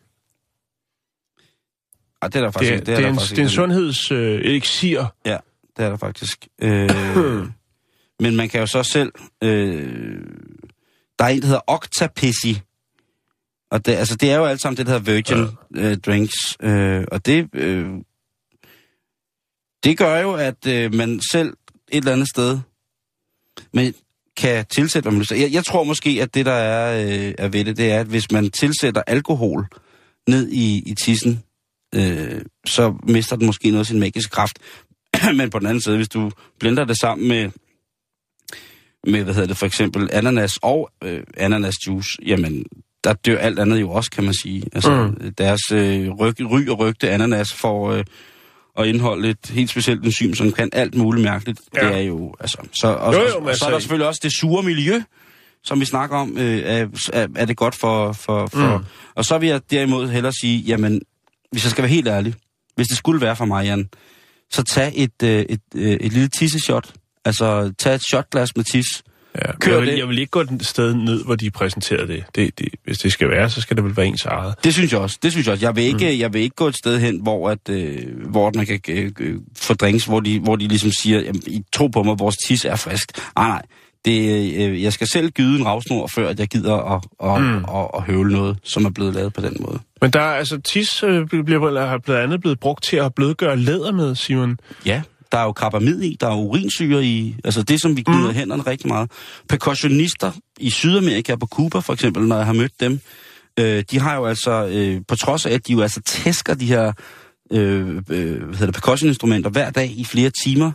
Ah, det er der Det faktisk er, det er, der en, faktisk det er en ikke. sundheds øh, elixir. Ja, det er der faktisk. Øh, [clears throat] men man kan jo så selv... Øh, der er en, der hedder Octapissy. Og det, altså, det er jo alt sammen det, der hedder Virgin ja. øh, Drinks. Øh, og det... Øh, det gør jo, at øh, man selv et eller andet sted men kan tilsætte, man jeg, jeg tror måske, at det, der er, øh, er ved det, det er, at hvis man tilsætter alkohol ned i, i tissen, øh, så mister den måske noget af sin magiske kraft. [clears throat] Men på den anden side, hvis du blender det sammen med, med hvad hedder det, for eksempel ananas og øh, ananasjuice, jamen, der dør alt andet jo også, kan man sige. Altså, mm. deres øh, ryg, ry og rygte ananas får øh, at indeholde et helt specielt enzym, som kan alt muligt mærkeligt. Ja. Det er jo, altså... Så, og, Jo, jo, og, og så er der altså- selvfølgelig også det sure miljø, som vi snakker om, øh, er, er, er det godt for... for, for Mm. Og så vil jeg derimod hellere sige, jamen, hvis jeg skal være helt ærlig, hvis det skulle være for mig, Jan, så tag et, øh, et, øh, et lille tisseshot. Altså, tag et shotglas med tis. Ja. Kør jeg, vil, det. jeg vil ikke gå et sted ned, hvor de præsenterer det. Det, det. Hvis det skal være, så skal det vel være ens eget. Det synes jeg også. Det synes jeg også. Jeg vil ikke, mm. jeg vil ikke gå et sted hen, hvor, at, øh, hvor man kan øh, øh, få drinks, hvor de, hvor de ligesom siger, jamen, I tro på mig, vores tis er frisk. Nej, nej. Det, øh, jeg skal selv gyde en ravsnor, før at jeg gider at, at, mm. at, at høvle noget, som er blevet lavet på den måde. Men der er altså tis øh, bliver eller har blandt andet blevet brugt til at blødgøre læder med, Simon. Ja, der er jo karbamid i, der er urinsyre i, altså det, som vi gnider mm. hænderne rigtig meget. Percussionister i Sydamerika på Cuba for eksempel, når jeg har mødt dem, øh, de har jo altså, øh, på trods af, at de jo altså tæsker de her øh, øh, hvad hedder det, percussioninstrumenter hver dag i flere timer,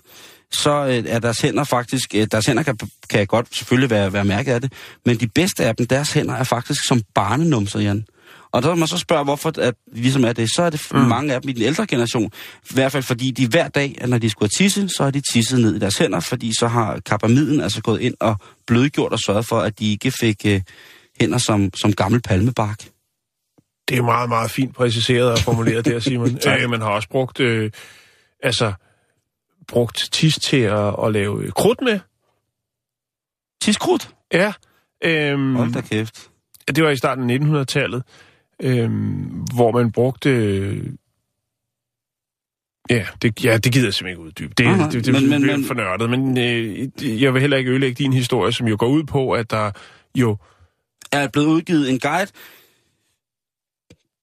så øh, er deres hænder faktisk, øh, deres hænder kan, kan godt selvfølgelig være, være mærket af det, men de bedste af dem, deres hænder er faktisk som barnenumser, Jan. Og når man så spørger, hvorfor at vi ligesom er det, så er det mm. mange af dem i den ældre generation. I hvert fald fordi de hver dag, at når de skulle have tisse, så har de tisset ned i deres hænder, fordi så har karbamiden altså gået ind og blødgjort og sørget for, at de ikke fik øh, hænder som, som gammel palmebark. Det er meget, meget fint præciseret og formuleret der, Simon. [laughs] øh, man har også brugt, øh, altså, brugt tis til at, at lave krudt med. Tiskrudt? Ja. Øhm, Hold da kæft. det var i starten af 1900-tallet, øhm, hvor man brugte... Øh, ja, det, ja, det gider jeg simpelthen ikke uddybe. Det, Aha, det, det, det men- men, for nørdet, men øh, jeg vil heller ikke ødelægge din historie, som jo går ud på, at der jo... Er blevet udgivet en guide.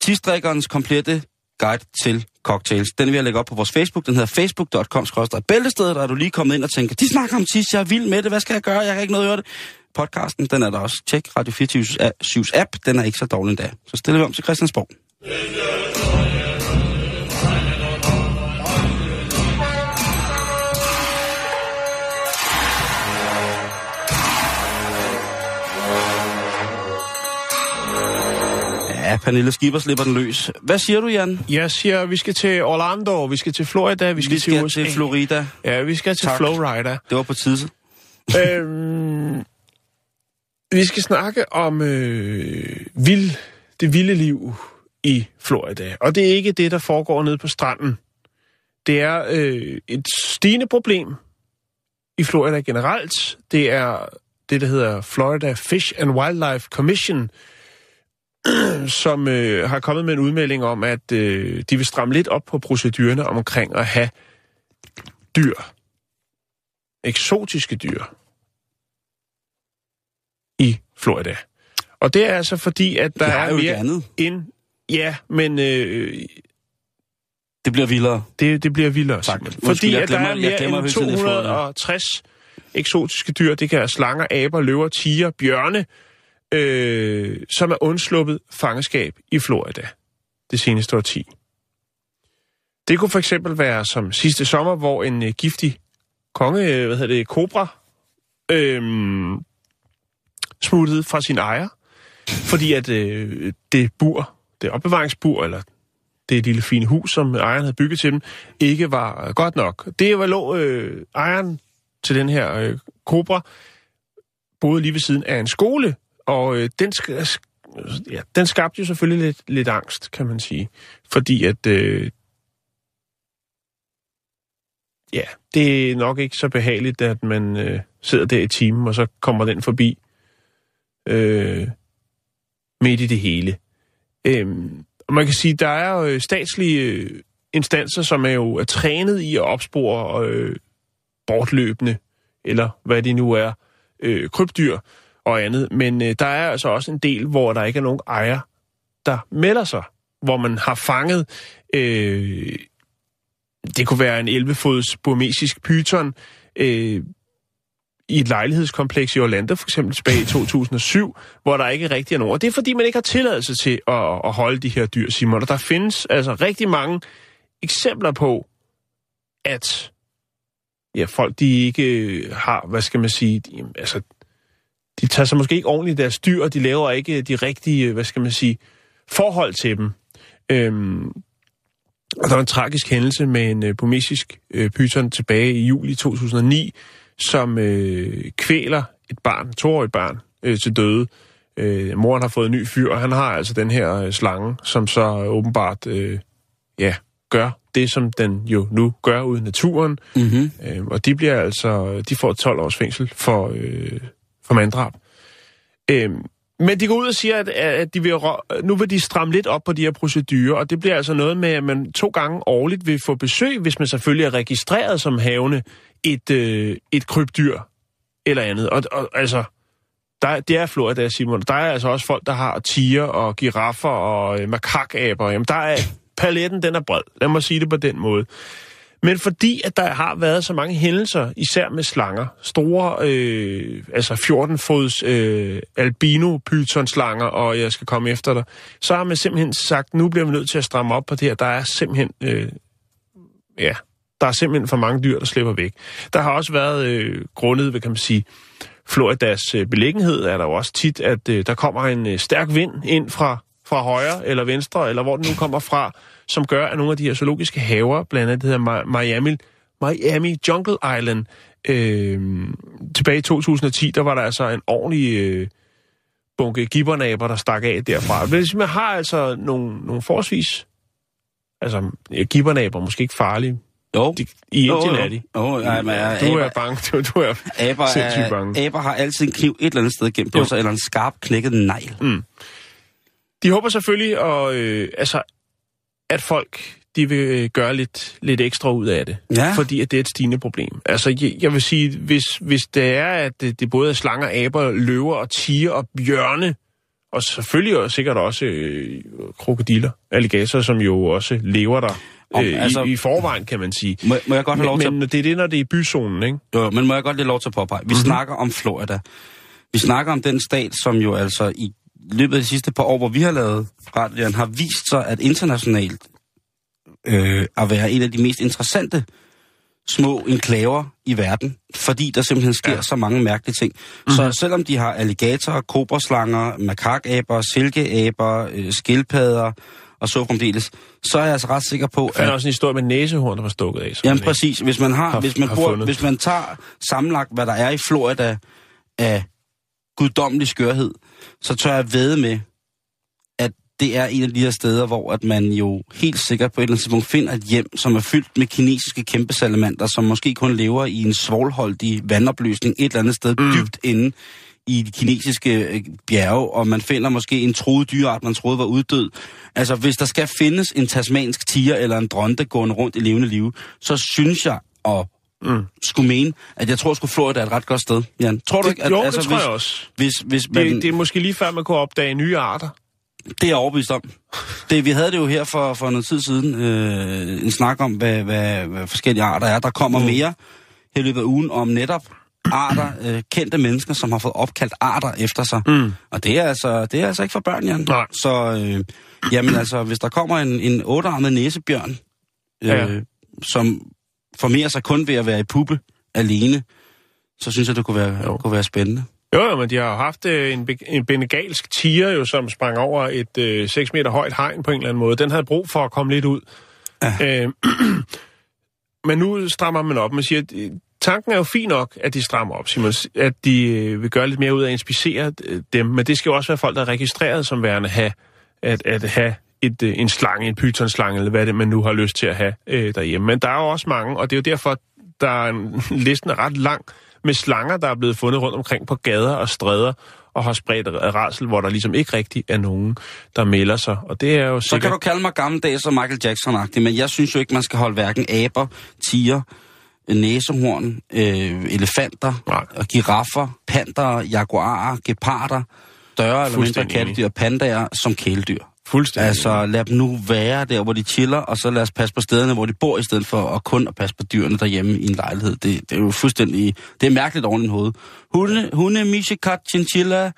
Tisdrikkerens komplette guide til cocktails. Den vil jeg lægge op på vores Facebook. Den hedder facebook.com bæltestedet, der er du lige kommet ind og tænker, de snakker om tis, jeg er vild med det, hvad skal jeg gøre? Jeg kan ikke noget at høre det. Podcasten, den er der også. Tjek Radio 24 app, den er ikke så dårlig endda. Så stiller vi om til Christiansborg. Ja, Pernille Skipper slipper den løs. Hvad siger du, Jan? Jeg siger, vi skal til Orlando, vi skal til Florida, vi skal, Vi skal til USA. til Florida. Ja, vi skal til Tak. Florida. Det var på tide. øhm, vi skal snakke om øh, vild, det vilde liv i Florida. Og det er ikke det, der foregår nede på stranden. Det er øh, et stigende problem i Florida generelt. Det er det, der hedder Florida Fish and Wildlife Commission, [clears throat] som øh, har kommet med en udmelding om, at øh, de vil stramme lidt op på procedurerne omkring at have dyr. Eksotiske dyr. I Florida. Og det er altså fordi, at der er jo det mere andet. end... Ja, men øh, Det bliver vildere. det, det bliver vildere. Tak. Undskyld, Fordi jeg at glemmer- der er jeg mere glemmer end hele tiden, jeg får det. 260 eksotiske dyr. Det kan være slanger, aber, løver, tiger, bjørne, øh, som er undsluppet fangeskab i Florida det seneste årti. Det kunne for eksempel være som sidste sommer, hvor en øh, giftig konge, øh, hvad hedder det, kobra, øh, smuttede fra sin ejer, fordi at øh, det bur, det opbevaringsbur, eller det lille fine hus, som ejeren havde bygget til dem, ikke var øh, godt nok. Det var lå øh, ejeren til den her øh, kobra, boede lige ved siden af en skole, og øh, den, øh, sk- ja, den skabte jo selvfølgelig lidt, lidt angst, kan man sige. Fordi at, øh, ja, det er nok ikke så behageligt, at man øh, sidder der i timen, og så kommer den forbi øh, midt i det hele. Øh, og man kan sige, der er jo øh, statslige øh, instanser, som er jo er trænet i at opspore øh, bortløbende, eller hvad det nu er, øh, krybdyr og andet. Men øh, der er altså også en del, hvor der ikke er nogen ejer, der melder sig. Hvor man har fanget, øh, det kunne være en 11-fods burmesisk pyton øh, i et lejlighedskompleks i Orlando, for eksempel tilbage i 2007, hvor der ikke rigtig er nogen. Og det er fordi, man ikke har tilladelse til at, at holde de her dyr, Simon. Og der findes altså rigtig mange eksempler på, at ja, folk de ikke har, hvad skal man sige, de, altså, de tager sig måske ikke ordentligt deres dyr, og de laver ikke de rigtige, hvad skal man sige, forhold til dem. Øhm, og der var en tragisk hændelse med en øh, burmesisk øh, python tilbage i juli 2009, som øh, kvæler et barn, toårigt barn, øh, til døde. Øh, moren har fået en ny fyr, og han har altså den her øh, slange, som så øh, åbenbart øh, ja, gør det, som den jo nu gør ude i naturen. Mm-hmm. Øh, og de bliver altså, de får 12 års fængsel for, øh, for manddrab. Øhm, men de går ud og siger, at, at de vil, nu vil de stramme lidt op på de her procedurer, og det bliver altså noget med, at man to gange årligt vil få besøg, hvis man selvfølgelig er registreret som havende et, øh, et krybdyr eller andet. Og, og altså, der, det er Florida, Simon. Der er altså også folk, der har tiger og giraffer og øh, makakaber. Jamen, der er paletten, den er bred. Lad mig sige det på den måde. Men fordi, at der har været så mange hændelser, især med slanger, store, øh, altså 14-fods øh, albino slanger og jeg skal komme efter dig, så har man simpelthen sagt, nu bliver vi nødt til at stramme op på det her. Der er simpelthen, øh, ja, der er simpelthen for mange dyr, der slipper væk. Der har også været øh, grundet, hvad kan man sige, Floridas øh, beliggenhed, er der jo også tit, at øh, der kommer en øh, stærk vind ind fra, fra højre eller venstre, eller hvor den nu kommer fra, som gør, at nogle af de her zoologiske haver, blandt andet det hedder Miami, Miami Jungle Island, øh, tilbage i 2010, der var der altså en ordentlig øh, bunke gibbernaber, der stak af derfra. Hvis man har altså nogle, nogle forholdsvis, altså ja, gibbernaber måske ikke farlige, Jo. De, I Jo, Indien jo. er de. Jo, ja, men, du er aber- bange. Du, du er Aber, sindssygt er, bange. aber har altid en kniv et eller andet sted gemt på Jo. sig, eller en skarp knækket negl. Mm. De håber selvfølgelig, og, øh, altså, at folk de vil øh, gøre lidt, lidt ekstra ud af det. Ja. Fordi at det er et stigende problem. Altså, jeg, jeg vil sige, hvis, hvis det er, at det, det både er slanger, aber, løver og tiger og bjørne, og selvfølgelig og sikkert også øh, krokodiller, alligatorer, som jo også lever der Om, øh, altså- i, i forvejen, kan man sige. Må, må jeg godt have lov Men, til men det er det, når det er i byzonen, ikke? Jo, men må jeg godt lige lov til at påpege. Vi mm-hmm. snakker om Florida. Vi snakker om den stat, som jo altså i løbet af de sidste par år, hvor vi har lavet radioen, har vist sig at internationalt øh, at være en af de mest interessante små enklaver i verden, fordi der simpelthen sker ja. så mange mærkelige ting. Mm-hmm. Så selvom de har alligatorer, kobraslanger, makakaber, silkeaber, øh, skildpadder og så fremdeles, så er jeg altså ret sikker på, Jeg fandt også en historie med næsehorn, der var stukket af. Jamen en- præcis. Hvis man, har, har- hvis, man har bor, fundet. hvis man tager sammenlagt, hvad der er i Florida af guddommelig skørhed, så tør jeg ved med, at det er en af de her steder, hvor at man jo helt sikkert på et eller andet tidspunkt finder et hjem, som er fyldt med kinesiske kæmpe salamander, som måske kun lever i en svovlholdig vandopløsning et eller andet sted mm. dybt inde i de kinesiske øh, bjerge, og man finder måske en troet dyreart, man troede var uddød. Altså, hvis der skal findes en tasmansk tiger eller en dronte gående rundt i levende liv, så synes jeg, og mm. skulle mene, at jeg tror, at Florida er et ret godt sted, Jan. Tror du Det- ikke? At, jo, det altså, tror hvis, jeg også. Hvis, hvis man, Det, det er måske lige før, man kunne opdage nye arter. det er jeg overbevist om. Det, vi havde det jo her for, for noget tid siden, øh, en snak om, hvad, hvad, hvad forskellige arter er. Der kommer mm. mere her i løbet af ugen om netop arter, øh, kendte mennesker, som har fået opkaldt arter efter sig. Mm. Og det er, altså, det er altså ikke for børn, Jan. Nej. Så øh, jamen altså, hvis der kommer en, en ottearmet næsebjørn, øh, Ja. som formerer sig kun ved at være i puppe alene, så synes jeg, det kunne være, Jo. kunne være spændende. Jo, men de har jo haft øh, en, en benegalsk tiger, jo, som sprang over et øh, 6 meter højt hegn på en eller anden måde. Den havde brug for at komme lidt ud. Ja. Øh, [clears throat] men nu strammer man op. Man siger, øh, tanken er jo fin nok, at de strammer op, Simon. At de øh, vil gøre lidt mere ud af at inspicere øh, dem. Men det skal jo også være folk, der er registreret som værende have, at, at have et, øh, en slange, en pythonslange, eller hvad det man nu har lyst til at have øh, derhjemme. Men der er jo også mange, og det er jo derfor, der er en, [laughs] listen er ret lang med slanger, der er blevet fundet rundt omkring på gader og stræder, og har spredt rasel, hvor der ligesom ikke rigtig er nogen, der melder sig. Og det er jo Så sikkert... kan du kalde mig gammeldags og Michael Jackson-agtig, men jeg synes jo ikke, man skal holde hverken aber, tiger, næsehorn, øh, elefanter, Nej. og giraffer, panter, jaguarer, geparder, større eller mindre kattedyr, pandaer som kæledyr. Fuldstændig. Altså lad dem nu være der, hvor de chiller, og så lad os passe på stederne, hvor de bor, i stedet for at kun at passe på dyrene derhjemme i en lejlighed. Det, det er jo fuldstændig... Det er mærkeligt oven i hovedet. Hunde, hunde, mishikat, chinchilla,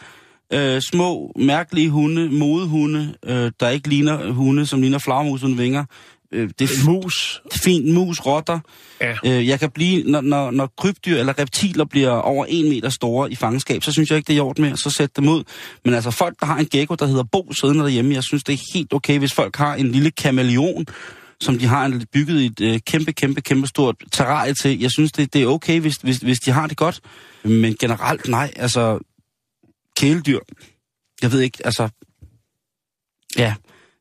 øh, små, mærkelige hunde, modehunde, øh, der ikke ligner hunde, som ligner flagmus uden vinger. Øh, det er mus. fint, mus, rotter. Ja. Øh, jeg kan blive, når, når, når krybdyr eller reptiler bliver over en meter store i fangenskab, så synes jeg ikke, det er gjort med, så sæt dem ud. Men altså folk, der har en gecko, der hedder Bo siddende derhjemme, jeg synes, det er helt okay, hvis folk har en lille kameleon, som de har en- bygget et øh, kæmpe, kæmpe, kæmpe stort terrarie til. Jeg synes, det, det er okay, hvis, hvis, hvis de har det godt. Men generelt nej, altså kæledyr. Jeg ved ikke, altså... Ja,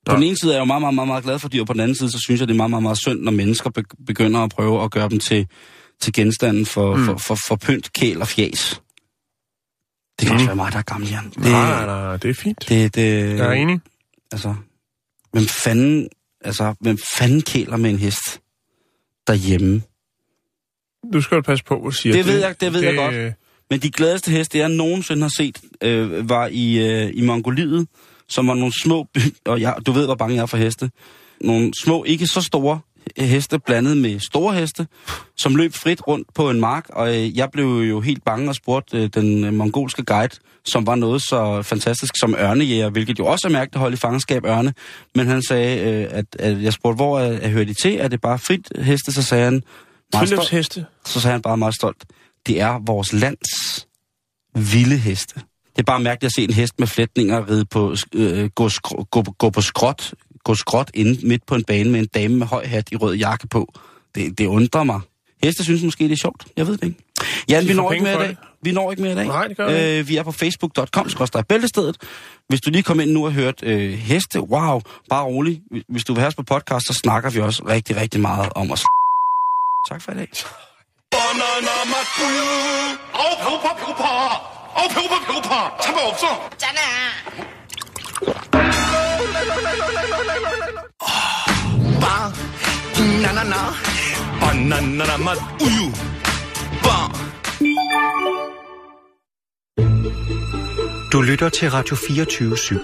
på den ene side er jeg jo meget, meget, meget, meget glad for dyr, og på den anden side, så synes jeg, det er meget, meget, meget synd, når mennesker be- begynder at prøve at gøre dem til, til genstanden for, mm. for, for, for pynt, kæl og fjas. Det kan mm. også være mig, der er gammel, Jan. Det, Nej, nej, det er fint. det, det, Jeg er enig. Altså, hvem fanden, altså, hvem fanden kæler med en hest derhjemme? Du skal jo passe på, hvad siger. Det ved jeg- det ved jeg godt. Men de gladeste heste, jeg nogensinde har set, øh, var i, øh, i Mongoliet, som var nogle små, og jeg, du ved, hvor bange jeg er for heste, nogle små, ikke så store heste blandet med store heste, som løb frit rundt på en mark, og øh, jeg blev jo helt bange og spurgte øh, den øh, mongolske guide, som var noget så fantastisk som ørnejæger, hvilket jo også er mærkeligt at holde i fangenskab ørne, men han sagde, at, at jeg spurgte, hvor er, er hører de til? Er det bare frit heste? Så sagde han, meget stolt, Friluftsheste. så sagde han bare meget stolt, det er vores lands vilde heste. Det er bare mærkeligt at se en hest med flætninger ride på, øh, gå, skr- gå, gå på skråt, gå skråt inde midt på en bane med en dame med høj hat i rød jakke på. Det, det undrer mig. Heste synes måske, det er sjovt. Jeg ved det ikke. Jan, vi når ikke mere i dag. Vi når ikke mere i dag. Nej, det gør vi ikke. øh, Vi er på facebook.com, skorstræk bæltestedet. Hvis du lige kom ind nu og hørt øh, heste, wow, bare rolig. Hvis du vil have os på podcast, så snakker vi også rigtig, rigtig meget om os. Tak for i dag. 바나나 맛 우유. 아우 배고파 배고파. 아우 배고파 배고파. 참아 없어. 잖아. 빵. 나나나. 바나나 맛 우유. 빵. Du lytter til Radio 24 /7.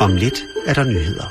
Om lidt er der nyheder.